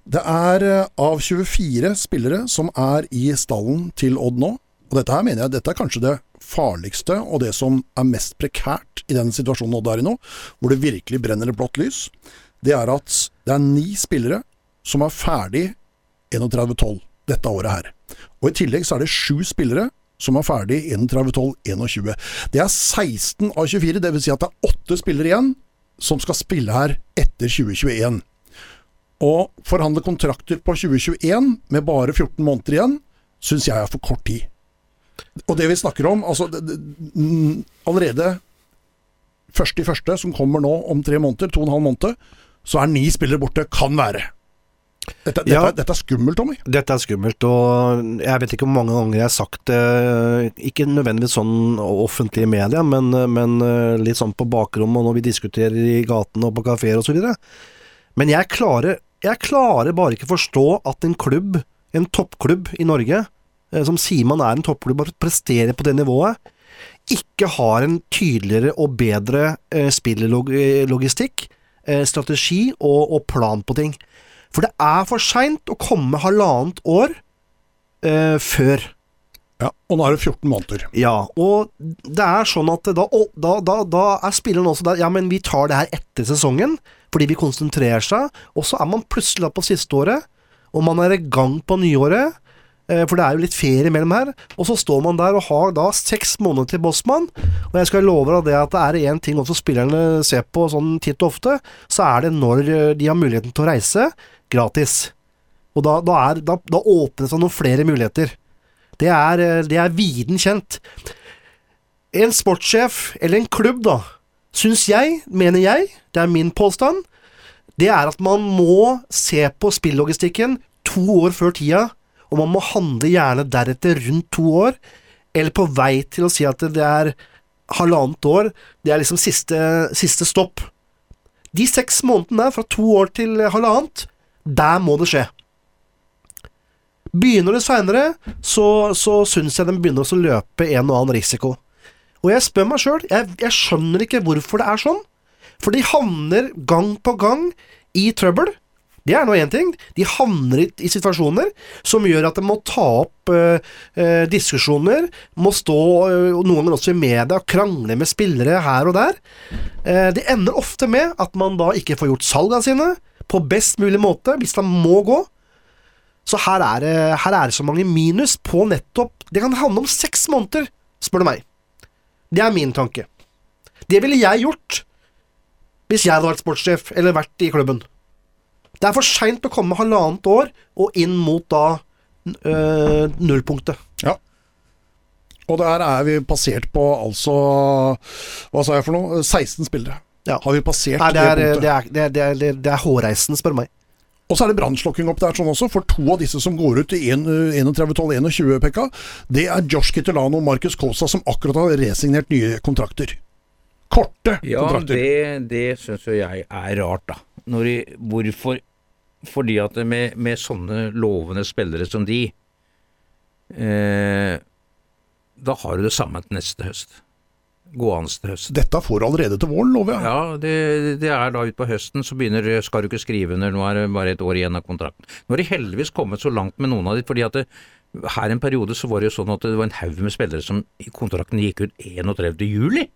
Det er eh, av 24 spillere som er i stallen til Odd nå, og dette her mener jeg dette er kanskje det farligste og det som er mest prekært i den situasjonen Odd er i nå, hvor det virkelig brenner et blått lys, det er at det er ni spillere som er ferdig 31-12 dette året her. Og I tillegg så er det sju spillere som er ferdig 31-12-21. Det er 16 av 24, dvs. Si at det er åtte spillere igjen som skal spille her etter 2021. Å forhandle kontrakter på 2021 med bare 14 måneder igjen, syns jeg er for kort tid. Og det vi snakker om, altså allerede første i første, som kommer nå om tre måneder, to og en halv måned, så er ni spillere borte. Kan være. Dette, dette, Ja. dette er skummelt, Tommy. Dette er skummelt, og jeg vet ikke hvor mange ganger jeg har sagt det, ikke nødvendigvis sånn offentlig i media, men, men eh, litt sånn på bakrommet og når vi diskuterer i gatene og på kafeer osv. Men jeg klarer, jeg klarer bare ikke forstå at en klubb, en toppklubb i Norge, eh, som sier man er en toppklubb og presterer på det nivået, ikke har en tydeligere og bedre eh, spillelogistikk, strategi og, og plan på ting. For det er for seint å komme halvannet år eh, før. Ja, og nå er det 14 måneder. Ja, og det er sånn at da, da, da, da er spilleren også der Ja, men vi tar det her etter sesongen, fordi vi konsentrerer seg, og så er man plutselig da på siste året, og man er i gang på nyåret. Eh, For det er jo litt ferie mellom her. Og så står man der og har da seks måneder til Bossmann. Og jeg skal love deg det at det er én ting også spillerne ser på sånn titt og ofte, så er det når de har muligheten til å reise gratis. Og da, da, er, da, da åpnes det noen flere muligheter. Det er, eh, er viden kjent. En sportssjef, eller en klubb, da, syns jeg, mener jeg, det er min påstand, det er at man må se på spillogistikken to år før tida, og man må handle gjerne deretter rundt to år, eller på vei til å si at det er halvannet år, det er liksom siste, siste stopp. De seks månedene der, fra to år til halvannet, der må det skje. Begynner det seinere, så, så syns jeg de begynner å løpe en og annen risiko. Og jeg spør meg sjøl, jeg, jeg skjønner ikke hvorfor det er sånn. For de havner gang på gang i trøbbel. Det er nå én ting. De havner i, i situasjoner som gjør at de må ta opp øh, øh, diskusjoner, må stå øh, noen ganger også i media og krangle med spillere her og der. Eh, det ender ofte med at man da ikke får gjort salgene sine på best mulig måte, hvis de må gå. Så her er, det, her er det så mange minus på nettopp Det kan handle om seks måneder, spør du meg. Det er min tanke. Det ville jeg gjort hvis jeg hadde vært sportssjef eller vært i klubben. Det er for seint å komme halvannet år og inn mot da øh, nullpunktet. Ja. Og der er vi passert på altså Hva sa jeg for noe? 16 spillere. Ja. Har vi passert Nei, det er, det punktet. det er, det er, det er, det er, er spør du meg. Og så er det brannslokking opp der sånn også, for to av disse som går ut i 31-12-21, Pekka, det er Josh Kittelano og Marcus Kosa som akkurat har resignert nye kontrakter. Korte Ja, kontrakter. det, det syns jo jeg er rart, da. Når de, hvorfor Fordi at med, med sånne lovende spillere som de, eh, da har du det samme til neste høst. Gående til høsten. Dette får allerede til våren, lover jeg. Ja, det, det er da utpå høsten, så begynner skal du ikke skrive under, nå er det bare et år igjen av kontrakten. Nå har de heldigvis kommet så langt med noen av de, fordi at det, her en periode så var det jo sånn at det var en haug med spillere som i kontrakten gikk ut 31. juli.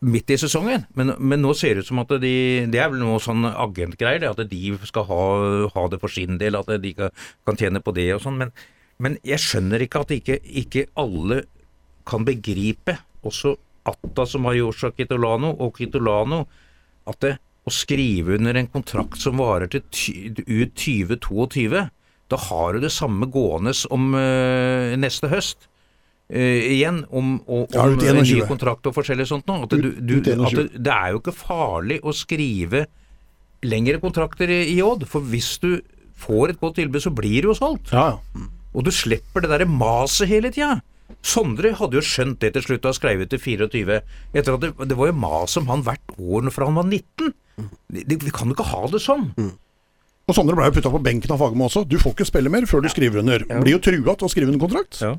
Midt i sesongen, men, men nå ser det ut som at de Det er vel noe sånn agentgreier, det at de skal ha, ha det for sin del, at de kan, kan tjene på det og sånn. Men, men jeg skjønner ikke at ikke, ikke alle kan begripe, også Atta som har Joshua Kitolano og Kitolano, at det, å skrive under en kontrakt som varer til ut 2022, da har du det samme gående om uh, neste høst. Uh, igjen om, om, Ja, om en ny kontrakt og forskjellig sånt nå. At, du, du, at det, det er jo ikke farlig å skrive lengre kontrakter i, i Odd, for hvis du får et godt tilbud, så blir det jo solgt. Ja, ja. Og du slipper det derre maset hele tida. Sondre hadde jo skjønt det til slutt og skrev skrevet til 24. Etter at det, det var jo mas om han hvert år fra han var 19. Vi, kan jo ikke ha det sånn. Og Sondre ble jo putta på benken av Fagermo også. Du får ikke spille mer før du skriver under. Blir jo trua til å skrive under kontrakt. Ja.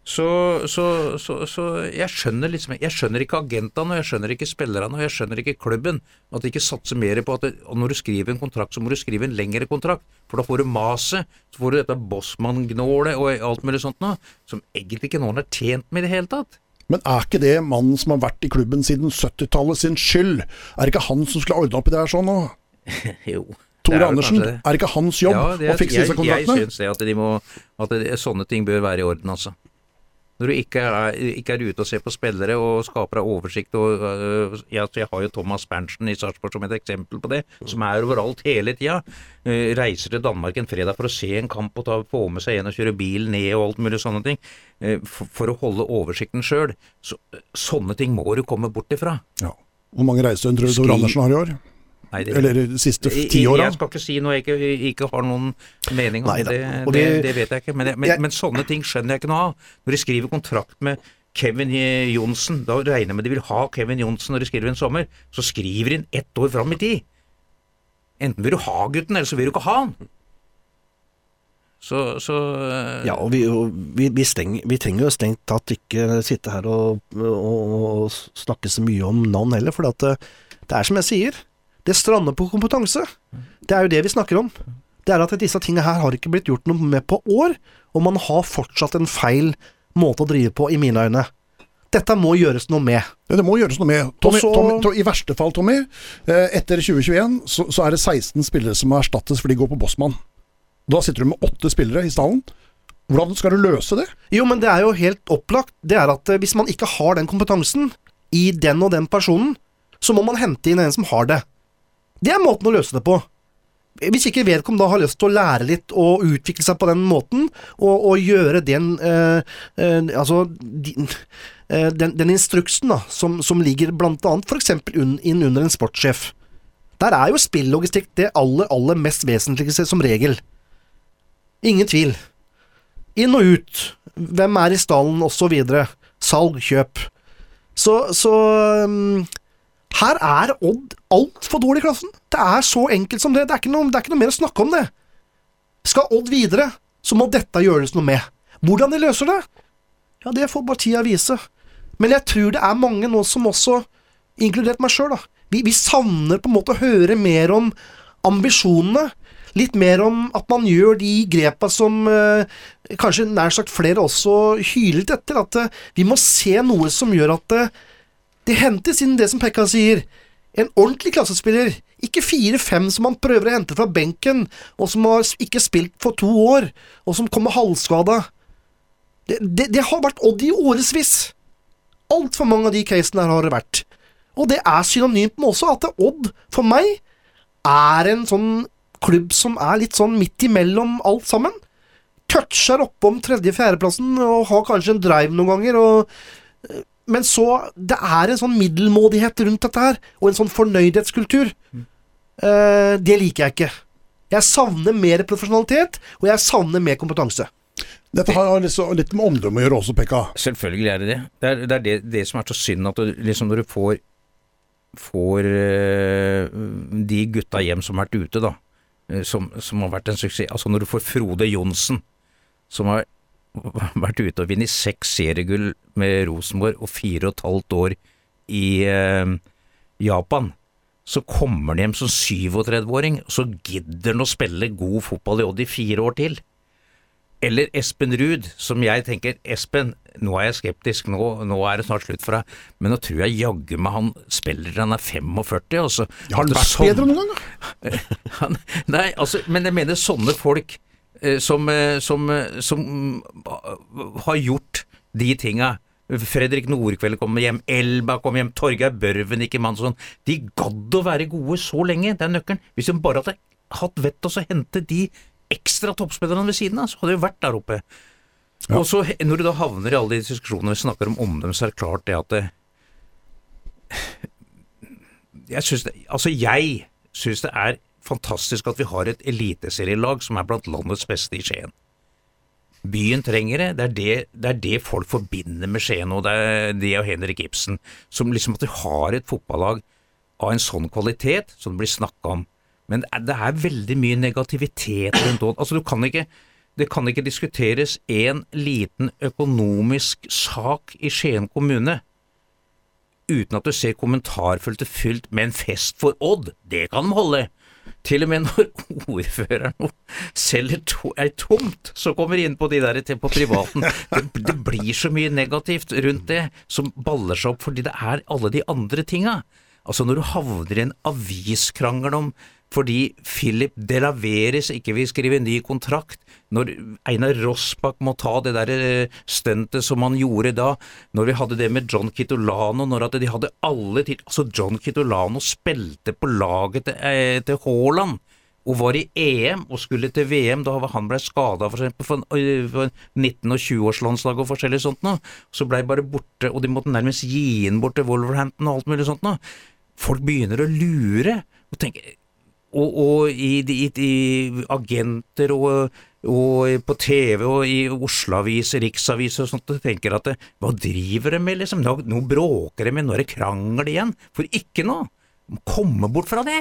Så, så, så, så jeg skjønner liksom Jeg skjønner ikke agentene, og jeg skjønner ikke spillerne, og jeg skjønner ikke klubben. At de ikke satser mer på at det, når du skriver en kontrakt, så må du skrive en lengre kontrakt. For da får du maset, så får du dette bossmann-gnålet og alt mulig sånt noe, som egentlig ikke noen er tjent med i det hele tatt. Men er ikke det mannen som har vært i klubben siden 70-tallet sin skyld? Er det ikke han som skulle ordne opp i det her sånn nå? Jo. Tore er Andersen, det. er det ikke hans jobb Ja, det å fikse disse jeg, jeg kontraktene? syns det at, de må, at det, sånne ting bør være i orden, altså. Når du ikke er, ikke er ute og ser på spillere og skaper deg oversikt og uh, ja, så Jeg har jo Thomas Berntsen i Sarpsborg som et eksempel på det, som er overalt hele tida. Uh, reiser til Danmark en fredag for å se en kamp og ta, få med seg en og kjøre bil ned og alt mulig sånne ting. Uh, for, for å holde oversikten sjøl. Så, sånne ting må du komme bort ifra. Ja. Hvor mange reisedøgn tror du Skri- Andersen har i år? Nei, det- Eller siste ti åra? Jeg skal ikke si noe jeg ikke, ikke har noen mening om. Det, det, det vet jeg ikke. Men, men, Jeg- men sånne ting skjønner jeg ikke noe av. Når de skriver kontrakt med Kevin Johnsen, da regner jeg med de vil ha Kevin Johnsen når de skriver en sommer. Så skriver de den ett år fram i tid. Enten vil du ha gutten, eller så vil du ikke ha han. Så, så eh, Ja, og vi, og vi, vi, steng, vi trenger jo strengt tatt ikke sitte her og, og, og snakke så mye om navn heller, for det, det er som jeg sier, det strander på kompetanse. Det er jo det vi snakker om. Det er at disse tingene her har ikke blitt gjort noe med på år, og man har fortsatt en feil måte å drive på, i mine øyne. Dette må gjøres noe med. Det må gjøres noe med. Tommy, Også... Tommy, Tommy, I verste fall, Tommy, eh, etter 2021 så, så er det 16 spillere som må erstattes for de går på Bossmann. Da sitter du med åtte spillere i stallen. Hvordan skal du løse det? Jo, men det er jo helt opplagt. Det er at eh, hvis man ikke har den kompetansen i den og den personen, så må man hente inn en som har det. Det er måten å løse det på. Hvis ikke vedkommende har lyst til å lære litt og utvikle seg på den måten, og, og gjøre den eh, eh, Altså din, eh, den, den, instruksen da, som, som ligger blant annet f.eks. Un, inn under en sportssjef. Der er jo spillogistikk det aller, aller mest vesentligste som regel. Ingen tvil. Inn og ut. Hvem er i stallen, osv. Salg, kjøp. Så, så um, her er Odd altfor dårlig i klassen. Det er så enkelt som det. Det er, noe, det er, ikke noe, mer å snakke om det. Skal Odd videre, så må dette gjøres noe med. Hvordan de løser det, ja, det får bare tida vise. Men jeg tror det er mange nå som også, inkludert meg sjøl, vi, vi savner på en måte å høre mer om ambisjonene. Litt mer om at man gjør de grepa som eh, kanskje nær sagt flere også hyler etter. At eh, vi må se noe som gjør at eh, det hentes inn det som Pekka sier. En ordentlig klassespiller, ikke fire-fem som man prøver å hente fra benken, og som har ikke spilt for to år, og som kommer halvskada. Det, det, det, har vært Odd i årevis. Altfor mange av de casene her har det vært. Og det er synonymt med også at Odd, for meg, er en sånn klubb som er litt sånn midt imellom alt sammen. Toucher oppom tredje-fjerdeplassen og har kanskje en drive noen ganger. og men så Det er en sånn middelmådighet rundt dette her, og en sånn fornøydhetskultur. Mm. Uh, det liker jeg ikke. Jeg savner mer profesjonalitet, og jeg savner mer kompetanse. Dette har litt med omdømme å gjøre også, Pekka. Selvfølgelig er det det. Det er det, er det, det som er så synd, at du, liksom når du får, får uh, de gutta hjem som har vært ute, da, uh, som, som, har vært en suksess Altså når du får Frode Johnsen, som har vært ute og vunnet seks seriegull med Rosenborg og fire og et halvt år i eh, Japan. Så kommer han hjem som 37-åring, og så gidder han å spille god fotball i Odd i fire år til. Eller Espen Ruud, som jeg tenker Espen, nå er jeg skeptisk, nå, nå er det snart slutt for deg, men nå tror jeg jaggu meg han spiller han er 45. Altså, har han vært sånn, bedre noen gang, da? nei, altså, men jeg mener sånne folk som, eh, som, eh, som har gjort de tinga. Fredrik Nordkveld kom hjem, Elba kom hjem, Torgeir Børven, ikke mann sånn. De gadd å være gode så lenge, det er nøkkelen. Hvis de bare hadde hatt vett til å hente de ekstra toppspillerne ved siden av, så hadde de vært der oppe. Ja. Og så Når du da havner i alle de diskusjonene vi snakker om omdømme, så er det klart det at det, Jeg syns det Altså, jeg syns det er fantastisk at vi har et eliteserielag som er blant landets beste i Skien. Byen trenger det. Det er det, det er det, folk forbinder med Skien, og det er det og Henrik Ibsen. Som liksom at vi har et fotballag av en sånn kvalitet som det blir snakka om. Men det er veldig mye negativitet rundt det. Altså, du kan ikke det kan ikke diskuteres en liten økonomisk sak i Skien kommune uten at du ser kommentarfeltet fylt med en fest for Odd. Det kan de holde. Til og med når ordføreren selger to, ei tomt, så kommer de inn på de der på privaten. Det, det, blir så mye negativt rundt det som baller seg opp fordi det er alle de andre tinga. Altså når du havner i en aviskrangel om fordi Philip Delaveres ikke vil skrive ny kontrakt, når Einar Rossbakk må ta det der eh, stuntet som han gjorde da, når vi hadde det med John Kitolano, når at de hadde alle til Altså, John Kitolano spilte på laget til, eh, til Haaland og var i EM og skulle til VM da han ble skada for, for, for 19- og 20-årslandslaget og forskjellig sånt noe. Så blei bare borte, og de måtte nærmest gi inn bort til Wolverhampton og alt mulig sånt noe. Folk begynner å lure og tenke og, og i, i, i, agenter og og på TV og i Oslo-aviser, riksaviser og sånt, og tenker at hva driver de med, liksom? Nå, nå bråker de med, nå er det krangel igjen. For ikke nå! Komme bort fra det!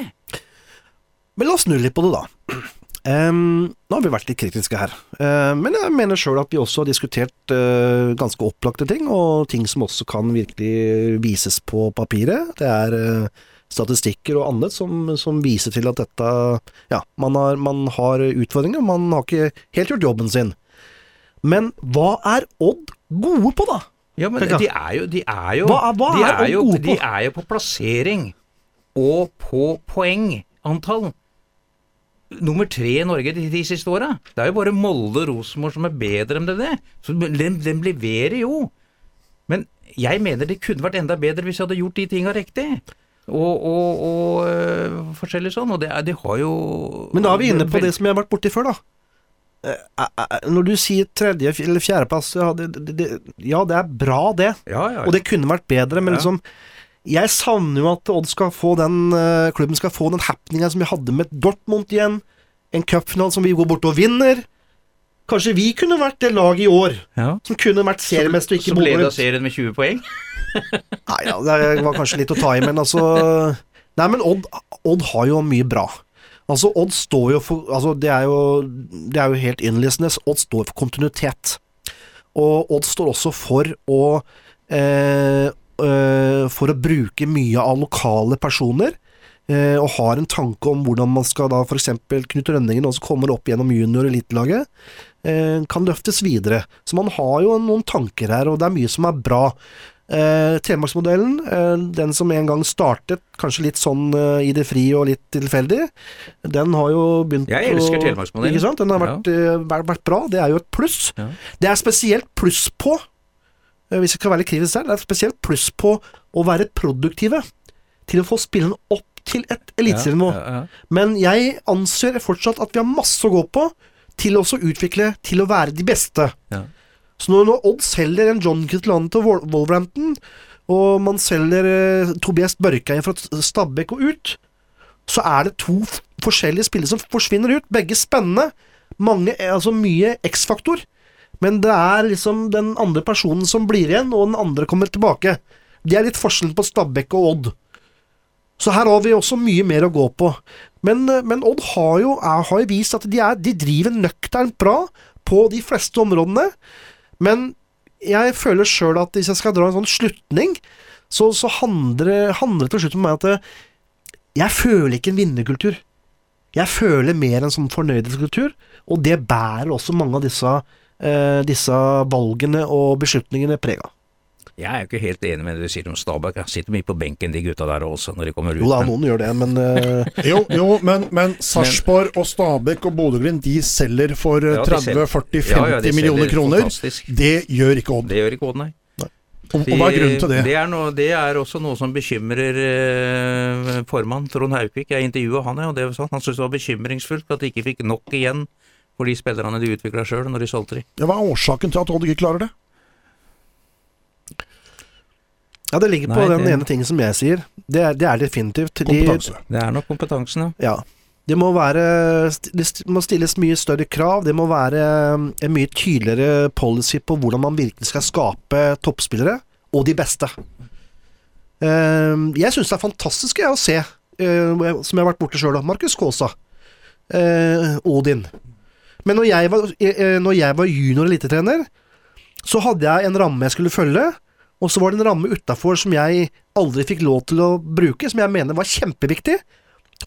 Men la oss snu litt på det, da. Um, nå har vi vært litt kritiske her, uh, men jeg mener sjøl at vi også har diskutert uh, ganske opplagte ting, og ting som også kan virkelig vises på papiret. Det er uh, statistikker og annet som, som viser til at dette Ja, man har, man har utfordringer, man har ikke helt gjort jobben sin. Men hva er Odd gode på, da? Ja, men de er jo De er jo, hva, hva de er, er jo, de er jo på plassering og på poengantall. nummer tre i Norge de, de siste åra. Det er jo bare Molde og Rosenborg som er bedre enn det. Så den, de leverer jo. Men jeg mener det kunne vært enda bedre hvis jeg hadde gjort de tinga riktig. Og, og, og øh, forskjellig sånn. Og det, er- de har jo Men da er vi inne på det som jeg har vært borti før, da. Eh, eh, eh, Når du sier tredje eller fjerdeplass, ja det, det, det, ja, det er bra, det. Ja, ja. Og det kunne vært bedre, men Ja. liksom Jeg savner jo at Odd skal få den eh, klubben skal få den happeninga som vi hadde med Dortmund igjen. En cupfinale som vi går bort og vinner. Kanskje vi kunne vært det laget i år ja. som kunne vært seriemester og ikke Som leda serien med 20 poeng? Nei, ja, det var kanskje litt å ta i, men altså Nei, men Odd, Odd har jo mye bra. Altså, Odd står jo for altså, det, er jo, det er jo helt innlysende. Odd står for kontinuitet. Og Odd står også for å eh, eh, For å bruke mye av lokale personer. Eh, og har en tanke om hvordan man skal da f.eks. Knut Rønningen, som kommer opp gjennom junior- og elitelaget, eh, kan løftes videre. Så man har jo noen tanker her, og det er mye som er bra. Eh, Telemarksmodellen, eh, den som en gang startet kanskje litt sånn eh, i det fri og litt tilfeldig, den har jo begynt Jeg elsker å- Telemarksmodellen. Ikke sant? Den har vært, eh, vært, vært bra, det er jo et pluss. Ja. Det er spesielt pluss på, eh, hvis jeg skal være litt kritisk der, det er spesielt pluss på å være produktive til å få spillene opp til et eliteserienivå. Ja, ja. Men jeg anser fortsatt at vi har masse å gå på til også å utvikle til å være de beste. Ja. Så når, når Odd selger en John Kittelane til Wolverhampton, og man selger eh, Tobias Børkeie fra Stabæk og ut, så er det to forskjellige spillere som forsvinner ut. Begge spennende. Mange, eh, altså mye X-faktor. Men det er liksom den andre personen som blir igjen, og den andre kommer tilbake. Det er litt forskjellen på Stabæk og Odd. Så her har vi også mye mer å gå på. Men, eh, men Odd har jo, er, har vist at de, er, de driver nøkternt bra på de fleste områdene. Men jeg føler sjøl at hvis jeg skal dra en sånn slutning, så, så handler, det til slutt om meg at eh, jeg føler ikke en vinnerkultur. Jeg føler mer en sånn fornøydhetskultur, og det bærer også mange av disse, eh, disse valgene og beslutningene preg av. Jeg er jo ikke helt enig med det du sier om Stabæk. Jeg sitter mye på benken, de gutta der også, når de kommer ut. Jo da, noen gjør det, men uh... Jo, jo, men, men Sarpsborg og Stabæk og Bodø-Glimt de selger for eh, Ja. 30-40-50 Ja, ja, de millioner kroner. fantastisk. Det gjør ikke Odd. Det gjør ikke Odd, nei. Og, og hva er grunnen til det? Det er, noe, det er også noe som bekymrer eh, formann Trond Haukvik. Jeg intervjua han, og det var sånn. han syntes det var bekymringsfullt at de ikke fikk nok igjen for de spillerne de utvikla sjøl når de solgte de. Ja, hva er årsaken til at Odd ikke klarer det? Ja, det ligger på Nei, den det- ene tingen som jeg sier. Det er, det er definitivt. De, Det er nok kompetansen, ja. Ja. Det må være Det må stilles mye større krav. Det må være um, en mye tydeligere policy på hvordan man virkelig skal skape toppspillere, og de beste. Um, jeg syns det er fantastisk å se, uh, som jeg har vært borte sjøl, Markus Kaasa. Uh, Odin. Men når jeg var, eh, når jeg var junior elitetrener, så hadde jeg en ramme jeg skulle følge, og så var det en ramme utafor som jeg aldri fikk lov til å bruke, som jeg mener var kjempeviktig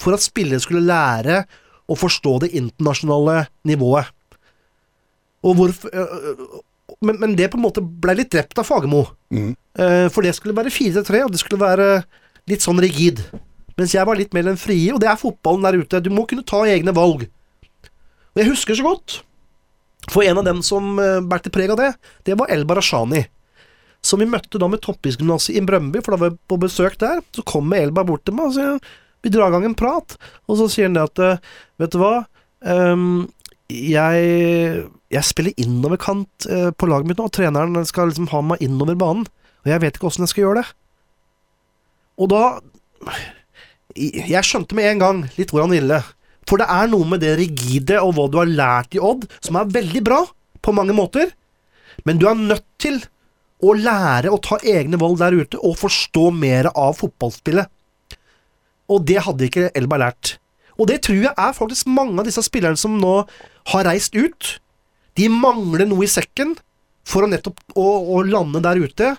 for at spillere skulle lære å forstå det internasjonale nivået. Øh, men, men det på en måte ble litt drept av Fagermo. Mm. Eh, for det skulle være 4-3, og det skulle være litt sånn rigid. Mens jeg var litt mer den frie, og det er fotballen der ute. Du må kunne ta egne valg. Og jeg husker så godt, for en av dem som uh, bærte preg av det, det var El Barashani. Som vi møtte da med Toppidrettsgymnaset i Brøndby, for da var vi på besøk der. Så kommer Elba bort til meg og sier vi drar i gang en prat, og så sier han det at eh, vet du hva, um, jeg, jeg spiller innoverkant eh, på laget mitt nå, og treneren skal liksom ha meg innover banen, og jeg vet ikke åssen jeg skal gjøre det. Og da Jeg skjønte med en gang litt hvor han ville. For det er noe med det rigide og hva du har lært i Odd, som er veldig bra på mange måter, men du er nødt til å lære å ta egne valg der ute og forstå mer av fotballspillet. Og det hadde ikke Elba lært. Og det tror jeg er faktisk mange av disse spillerne som nå har reist ut. De mangler noe i sekken for å nettopp å, å lande der ute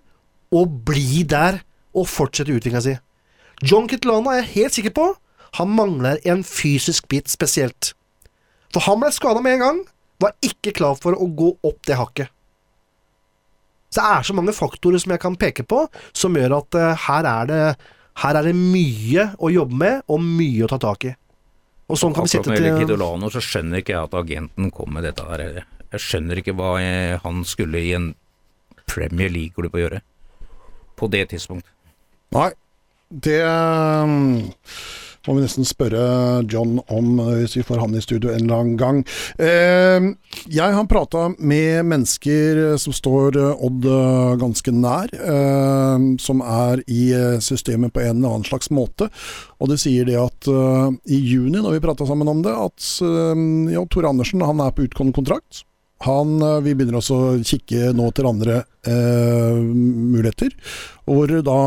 og bli der og fortsette utviklinga si. John Kitlana er jeg helt sikker på han mangler en fysisk bit spesielt. For han ble skada med en gang, var ikke klar for å gå opp det hakket. Så det er så mange faktorer som jeg kan peke på, som gjør at eh, her, er det, her er det mye å jobbe med, og mye å ta tak i. Og sånn kan vi sitte til Kidolano så skjønner ikke jeg at agenten kom med dette her. Jeg skjønner ikke hva jeg, han skulle i en Premier League-klubb å gjøre. På det tidspunkt. Nei, det um, må vi nesten spørre John om uh, hvis vi får han i studio en eller annen gang. Eh, jeg har prata med mennesker som står uh, Odd ganske nær, eh, som er i systemet på en eller annen slags måte. Og de sier det at i juni, når vi prata sammen om det, at uh, ja, Tor Andersen han er på utgående kontrakt. Han, uh, vi begynner også å kikke nå til andre eh, muligheter, hvor da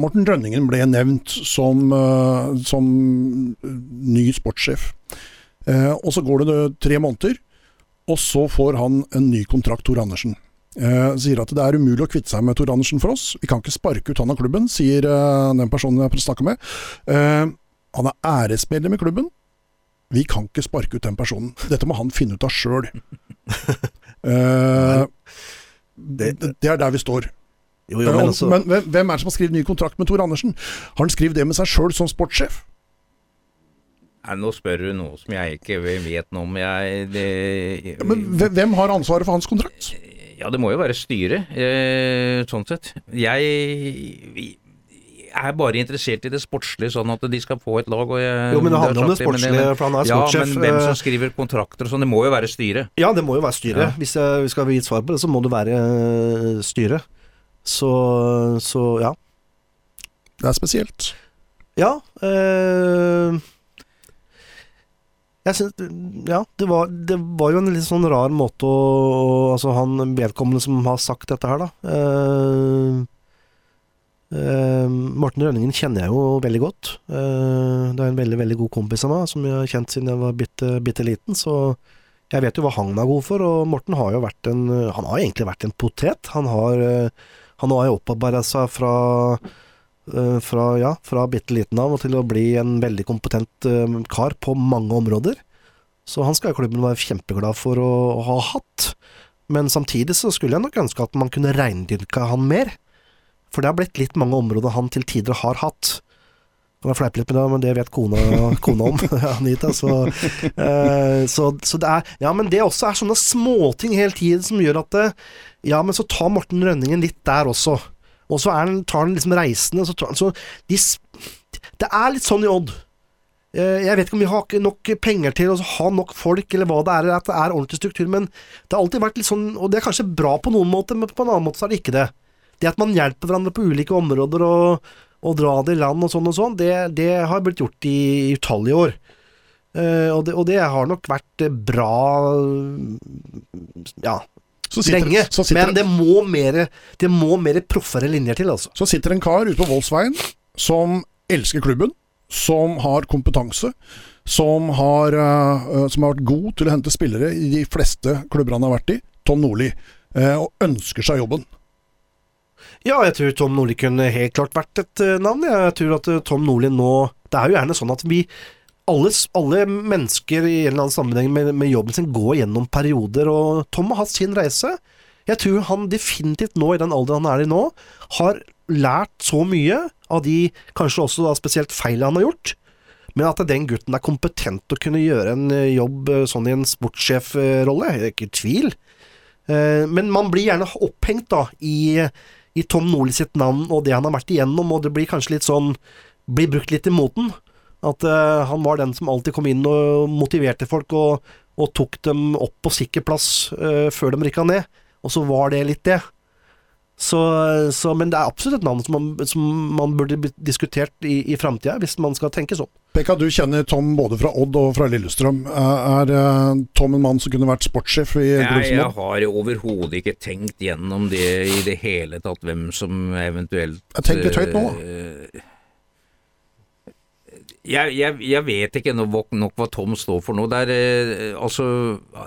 Morten Drønningen ble nevnt som, eh, som ny sportssjef. Eh, og så går det tre måneder, og så får han en ny kontrakt, Tor Andersen. Eh, sier at det er umulig å kvitte seg med Tor Andersen for oss. Vi kan ikke sparke ut han av klubben, sier eh, den personen jeg snakka med. Eh, han er æresmedlem i klubben. Vi kan ikke sparke ut den personen. Dette må han finne ut av sjøl. Eh, det, det er der vi står. Jo, jo, men altså men hvem, er det som har skrevet ny kontrakt med Tor Andersen? Har han skrevet det med seg sjøl som sportssjef? Nei, nå spør du noe som jeg ikke vet noe om. Jeg, det, Ja, Men hvem- hvem har ansvaret for hans kontrakt? Ja, det må jo være styret, eh, sånn sett. Jeg er bare interessert i det sportslige, sånn at de skal få et lag. Og jeg, Jo, men det handler om det sportslige, for han er Ja, men hvem eh, som skriver kontrakter og sånn, det må jo være styret. Ja, det må jo være styret. Ja. Hvis jeg skal gi et svar på det, så må det være eh, styret. Så, så ja. Det er spesielt. Ja. Øh, jeg synes, ja, det var, det var jo en litt sånn rar måte å Altså, han vedkommende som har sagt dette her, da. eh, eh, Morten Rønningen kjenner jeg jo veldig godt. Uh, det er en veldig, veldig god kompis av meg, som jeg har kjent siden jeg var bitte, bitte liten. Så jeg vet jo hva han er god for, og Morten har jo vært en Han har egentlig vært en potet. Han har, uh, han har jo opparbeida seg fra eh, fra, ja, fra bitte liten av og til å bli en veldig kompetent eh, kar på mange områder. Så han skal klubben være kjempeglad for å, å ha hatt. Men samtidig så skulle jeg nok ønske at man kunne reindyrka han mer. For det har blitt litt mange områder han til tider har hatt. Kan jeg fleipe litt med det, men det vet kona, kona om, Anita. Så, eh, så, så det er Ja, men det også er sånne småting hele tiden som gjør at det, Ja, men så tar Morten Rønningen litt der også. Og så han, tar han liksom reisende, så tar så de, Det er litt sånn i Odd. Eh, Jeg vet ikke om vi har nok penger til å ha nok folk, eller hva det er, at det er ordentlig struktur, men det har alltid vært litt sånn, og det er kanskje bra på noen måter, men på en annen måte så er det ikke det. Det at man hjelper hverandre på ulike områder og, og dra det i land og sånn og sånn, det, det har blitt gjort i utallige år. Uh, og, det, og det har nok vært eh, bra ja, Så sitter, lenge. Men det må mer Det må mer proffere linjer til, altså. så sitter en kar ute på Voldsveien som elsker klubben, som har kompetanse, som har, uh, som har vært god til å hente spillere i de fleste klubber han har vært i, Tom Nordli, Uh, og ønsker seg jobben. Ja, jeg tror Tom Nordli kunne helt klart vært et eh, navn. Jeg tror at eh, Tom Nordli nå Det er jo gjerne sånn at vi alle, alle mennesker i en eller annen sammenheng med, med jobben sin går gjennom perioder, og Tom har hatt sin reise. Jeg tror han definitivt nå, i den alderen han er i nå, har lært så mye av de kanskje også da spesielt feilene han har gjort, men at den gutten er kompetent til å kunne gjøre en eh, jobb sånn i en sportssjefrolle, er ikke i tvil. Men man blir gjerne opphengt da i, i Tom Nordli sitt navn og det han har vært igjennom, og det blir kanskje litt sånn Blir brukt litt i moten. At uh, han var den som alltid kom inn og motiverte folk og, og tok dem opp på sikker plass uh, før de rykka ned. Og så var det litt det. Så, så, men det er absolutt et navn som man, som man burde diskutert i, i framtida, hvis man skal tenke sånn. Pekka, du kjenner Tom både fra Odd og fra Lillestrøm. Er, er eh, Tom en mann som kunne vært sportssjef i en klubb Jeg, har overhodet ikke tenkt gjennom det i det hele tatt, hvem som eventuelt tenker litt høyt nå, eh, Jeg, jeg, jeg vet ikke nok, nok hva Tom står for nå. Det er eh, altså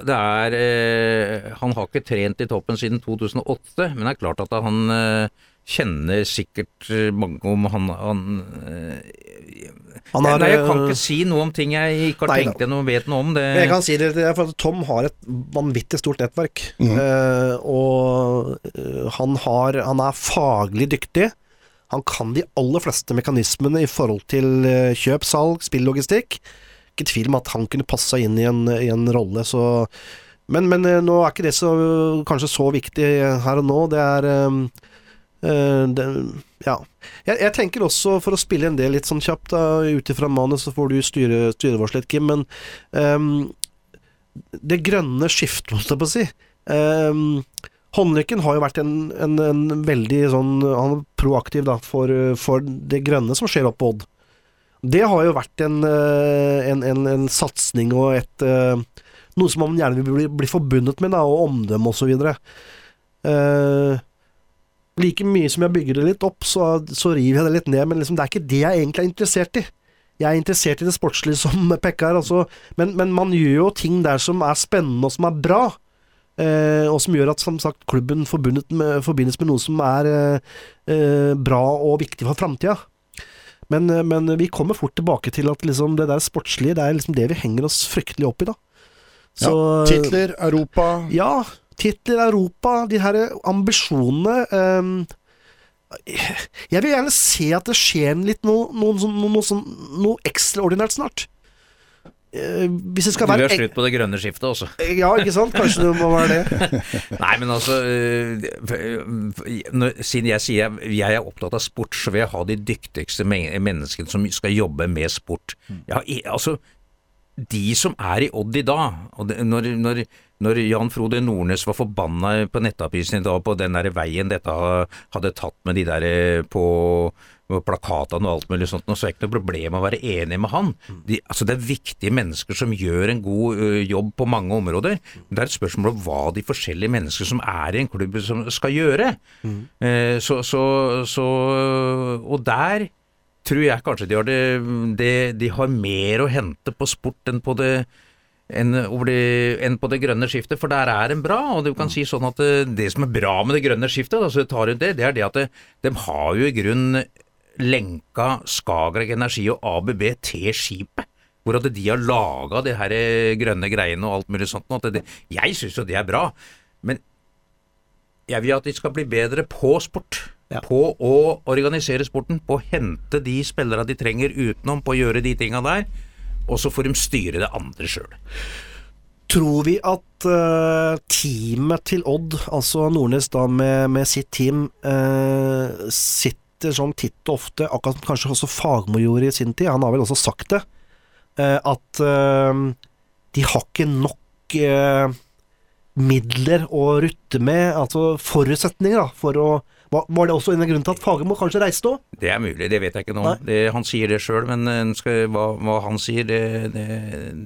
Det er eh, Han har ikke trent i toppen siden 2008, men det er klart at han eh, kjenner sikkert eh, mange om han, han eh, Han har, Nei, jeg kan eh, ikke si noe om ting jeg ikke har Nei tenkt gjennom og vet noe om. Det, jeg kan si det, for Tom har et vanvittig stort nettverk. Mm. eh, og han, har, han er faglig dyktig. Han kan de aller fleste mekanismene i forhold til eh, kjøp, salg, spillogistikk. ikke tvil om at han kunne passa inn i en, i en rolle, så men, men eh, nå er ikke det så, kanskje så viktig her og nå. Det er uh, det, Ja. Jeg, jeg, tenker også, for å spille en del litt sånn kjapt, ut ifra manus, så får du styre, styre oss litt, Kim, men um, det grønne skiftet, holdt jeg på å si. Um, Håndlykken har jo vært en, en, en, veldig sånn Han er proaktiv da, for, for, det grønne som skjer oppe på Odd. Det har jo vært en, en, en satsing og et noe som man gjerne vil bli, bli forbundet med, da, og omdømme osv. Uh, like mye som jeg bygger det litt opp, så, så river jeg det litt ned, men liksom, det er ikke det jeg egentlig er interessert i. Jeg er interessert i det sportslige som pekker, altså, men, men, man gjør jo ting der som er spennende og som er bra. Eh, og som gjør at som sagt, klubben med, forbindes med noe som er eh, eh bra og viktig for framtida. Men, men, vi kommer fort tilbake til at liksom, det der sportslige, det er liksom det vi henger oss fryktelig opp i, da. Så, ja, titler, Europa Ja, titler, Europa, de her ambisjonene um, Jeg vil gjerne se at det skjer litt noe, noe, noe, noe, sånn, noe ekstraordinært snart. Uh, hvis det skal være Du vil ha slutt på det grønne skiftet også? Ja, ikke sant? Kanskje det må være det. Nei, men altså uh, Siden jeg sier jeg er opptatt av sport, så vil jeg ha de dyktigste menneskene som skal jobbe med sport. Ja, altså de som er i Odd i dag, og når, når, når, Jan Frode Nordnes var forbanna på Nettavisen i dag på den der veien dette hadde tatt med de der eh, på plakatene og alt mulig sånt, så er det ikke noe problem å være enig med han. De, altså Det er viktige mennesker som gjør en god ø, jobb på mange områder. Det er et spørsmål om hva de forskjellige mennesker som er i en klubb som skal gjøre. Mm. Eh, så, så, så, og der tror jeg kanskje de har, det, det, de har mer å hente på sport enn på det enn, en på det grønne skiftet, for der er en bra. Og du kan si sånn at det, det som er bra med det grønne skiftet, tar det, det er det at de har jo i grunn lenka Skagerrak Energi og ABB til skipet. Hvor at de har laga de her grønne greiene og alt mulig sånt. Det, jeg syns jo det er bra, men jeg vil at de skal bli bedre på sport. Ja. På å organisere sporten, på å hente de spillerne de trenger utenom, på å gjøre de tinga der. Og så får de styre det andre sjøl. Tror vi at uh, teamet til Odd, altså Nordnes da med, med sitt team, uh, sitter sånn titt og ofte, akkurat som kanskje også Fagmo gjorde i sin tid, han har vel også sagt det, uh, at de har ikke nok midler å rutte med, altså forutsetninger da, for å var det også en av grunnene til at Fagermo kanskje reiste òg? Det er mulig, det vet jeg ikke nå. Det, han sier det sjøl, men eh, skal, hva, hva, han sier, det, det,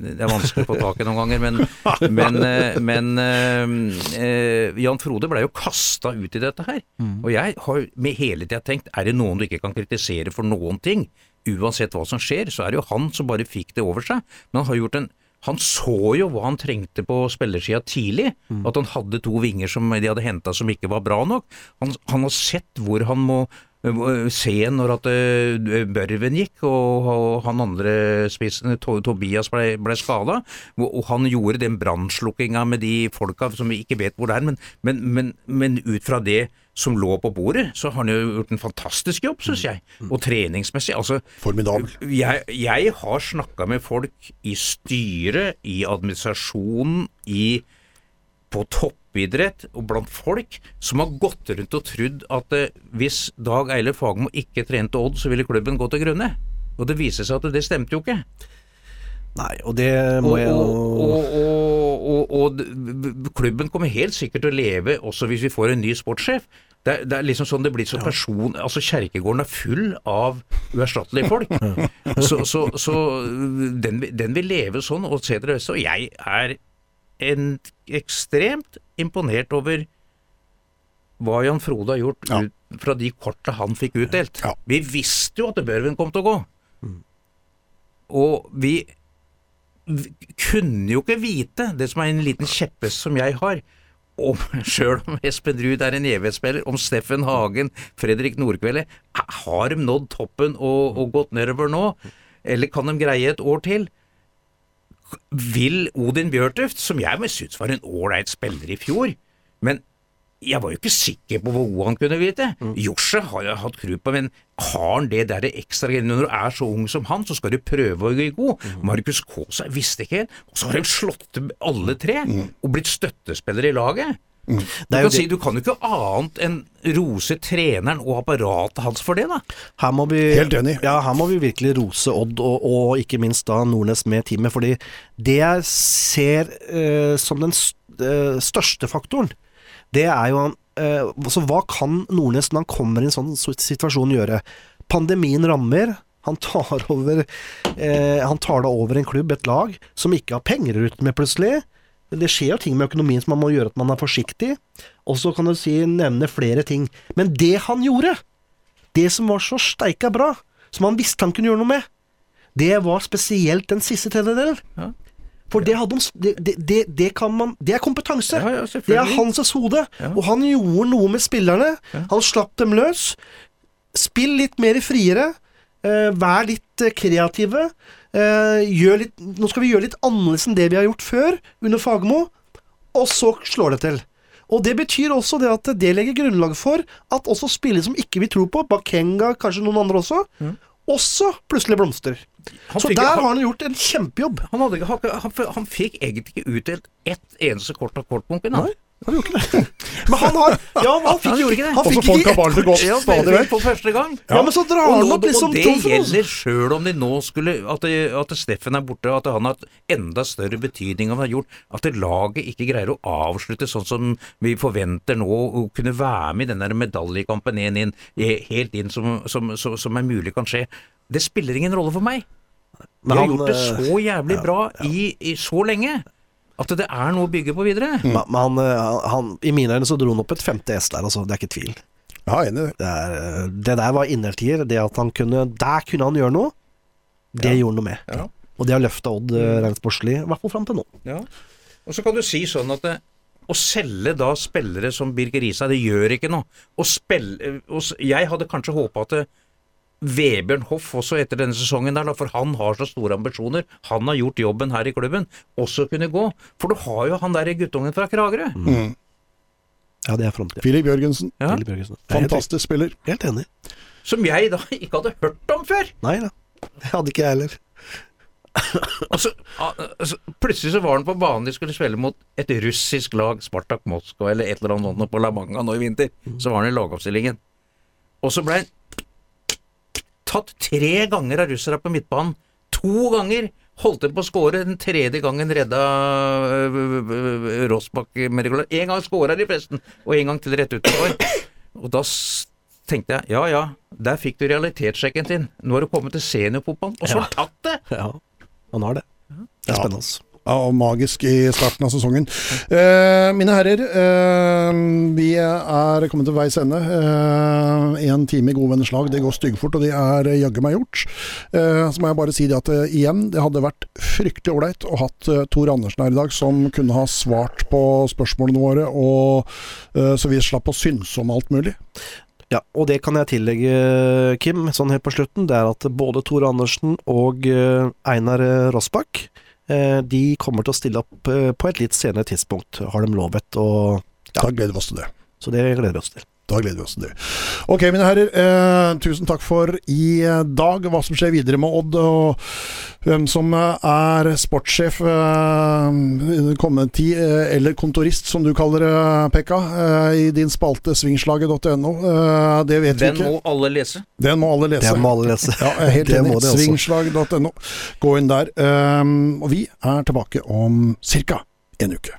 det, er vanskelig å få tak i noen ganger. Men, men, eh, men uh, Jan Frode ble jo kasta ut i dette her. Mm. Og jeg har med hele tida tenkt, er det noen du ikke kan kritisere for noen ting? Uansett hva som skjer, så er det jo han som bare fikk det over seg. Men han har gjort en han så jo hva han trengte på spillersida tidlig. Mm. At han hadde to vinger som de hadde henta som ikke var bra nok. Han, han har sett hvor han må se når at uh, Børven gikk og, han andre spissen, Tobias, ble, ble skada. Og, han gjorde den brannslukkinga med de folka som vi ikke vet hvor det er. Men, men, men, men ut fra det som lå på bordet, så har han jo gjort en fantastisk jobb, syns jeg. Mm. Og treningsmessig. Altså, Formidabel. Jeg, jeg har snakka med folk i styret, i administrasjonen, i på toppidrett og blant folk som har gått rundt og trodd at eh, hvis Dag Eile Fagermo ikke trente Odd, så ville klubben gå til grunne. Og det viser seg at det stemte jo ikke. Nei, og det må jeg jo og, og, og, og, klubben kommer helt sikkert til å leve også hvis vi får en ny sportssjef. Det er, det er liksom sånn det blir så person Altså Kjerkegården er full av uerstattelige folk. Så, så, så den, den, vil leve sånn og det beste. Og jeg er en, ekstremt imponert over hva Jan Frode har gjort ja. ut fra de korta han fikk utdelt. Ja. Vi visste jo at Børven kom til å gå. Mm. Og vi kunne jo ikke vite, det som er en liten kjepphest som jeg har, om sjøl om Espen Ruud er en evighetsspiller, om Steffen Hagen, Fredrik Nordkvelde Har de nådd toppen og, og, gått nedover nå? Eller kan de greie et år til? Vil Odin Bjørtuft, som jeg syntes var en ålreit spiller i fjor, men jeg var jo ikke sikker på hvor god han kunne bli til. Mm. Josje har jeg hatt tru på, men har han det der ekstra greiene når du er så ung som han, så skal du prøve å bli god. Mm. Markus Kaasa visste ikke helt, og så har de slått til alle tre, og blitt støttespillere i laget. Du Mm. Er kan si du kan jo ikke annet enn rose treneren og apparatet hans for det, da. Her må vi, Helt enig. Ja, her må vi virkelig rose Odd, og, og ikke minst da Nordnes med teamet. Fordi det jeg ser eh, som den st eh, største faktoren, det er jo eh, altså, Hva kan Nordnes når han kommer i en sånn situasjon gjøre? Pandemien rammer. Han tar, over, eh, han tar da over en klubb, et lag, som ikke har penger ut med plutselig. Det skjer jo ting med økonomien som man må gjøre at man er forsiktig. Og så kan du si, nevne flere ting. Men det han gjorde, det som var så steika bra, som han visste han kunne gjøre noe med, det var spesielt den siste tredjedelen. Ja. For det, hadde, det, det, det kan man Det er kompetanse. Ja, ja, det er hans hode. Ja. Og han gjorde noe med spillerne. Han slapp dem løs. Spill litt mer friere. Eh, vær litt eh, kreative. Eh, litt, nå skal vi gjøre litt annerledes enn det vi har gjort før, under Fagermo. Og så slår det til. Og det betyr også det at det legger grunnlag for at også spillere som ikke vi tror på, Bakenga, kanskje noen andre også, også plutselig blomstrer. Han Så fikk- der har han gjort en kjempejobb. Han, hadde, han, han, fikk egentlig ikke utdelt ett eneste kort av kortbunken. Nei, han gjorde ikke det. Men han har Ja, men han fikk, Han gjorde ikke det. Han fikk ikke har bare godt Ja, stadig vekk. for første gang. Ja, men så drar han opp liksom og det gjelder sjøl om de nå skulle At, at Steffen er borte, at han har hatt enda større betydning enn han har gjort. At laget ikke greier å avslutte sånn som vi forventer nå, å kunne være med i den der medaljekampen en inn, eh, helt inn som, som, som, som er mulig kan skje. Det spiller ingen rolle for meg. De Men har han, gjort det eh, så jævlig bra I, i så lenge at det er noe å bygge på videre. Men men han, eh, han, I mine øyne så dro han opp et femte S der, altså. Det er ikke tvil. Ja, enig det. Er, eh, det der var innertier. Det at han kunne Der kunne han gjøre noe, det gjorde han noe med. Ja. Og det har løfta Odd eh, rent sportslig, i hvert fall fram til nå. Ja. Og så kan du si sånn at det, å selge da spillere som Birger Risa, det gjør ikke noe. Å spille, og jeg hadde kanskje håpa at det, Vebjørn Hoff også etter denne sesongen der, for han har så store ambisjoner, han har gjort jobben her i klubben, også kunne gå. For du har jo han der guttungen fra Kragerø. Mm. Ja, det er framtida. Filip Jørgensen, Ja. Jørgensen. Fantastisk spiller. helt enig. Som jeg da ikke hadde hørt om før. Nei da. Det hadde ikke jeg heller. Og så, altså, plutselig så var han på banen de skulle spille mot et russisk lag, Spartak Moskva eller et eller annet sånt på La Manga nå i vinter. Så var han i lagoppstillingen. Og så ble han tatt tre ganger av russere på midtbanen. To ganger holdt han på å skåre, den tredje gangen redda øh, Rossbakk med regular. En gang skåra de forresten, og en gang til rett utenfor. Og da tenkte jeg ja ja, der fikk du realitetssjekken din. Nå har du kommet til seniorfotballen, og så har du tatt det! Ja, han har det. Det er Ja. spennende. Og magisk i starten av sesongen. Eh, mine herrer, eh, vi er kommet til veis ende. Én time i gode venners lag, det går styggfort, og det er jaggu meg gjort. Eh, så må jeg bare si det at eh, igjen, det hadde vært fryktelig ålreit å hatt eh, Tor Andersen her i dag, som kunne ha svart på spørsmålene våre, og, eh, så vi slapp å synse om alt mulig. Ja, og det kan jeg tillegge, Kim, sånn helt på slutten. Det er at både Tore Andersen og eh, Einar eh, Rossbakk eh, de kommer til å stille opp eh, på et litt senere tidspunkt, har de lovet. Og, Ja. Da gleder vi oss til det. så det gleder vi oss til. Da gleder vi oss til det. Ok, mine herrer. Eh, tusen takk for i eh, dag. Hva som skjer videre med Odd, og hvem som eh, er sportssjef eh, kommende tid, eh, eller kontorist, som du kaller det, Pekka, eh, i din spalte svingslaget.no. Eh, det vet Den vi ikke. må alle lese. Den må alle lese. Den må alle lese. Ja, jeg er helt Det enig. Svingslag.no. Gå inn der. Eh, og vi er tilbake om ca. en uke.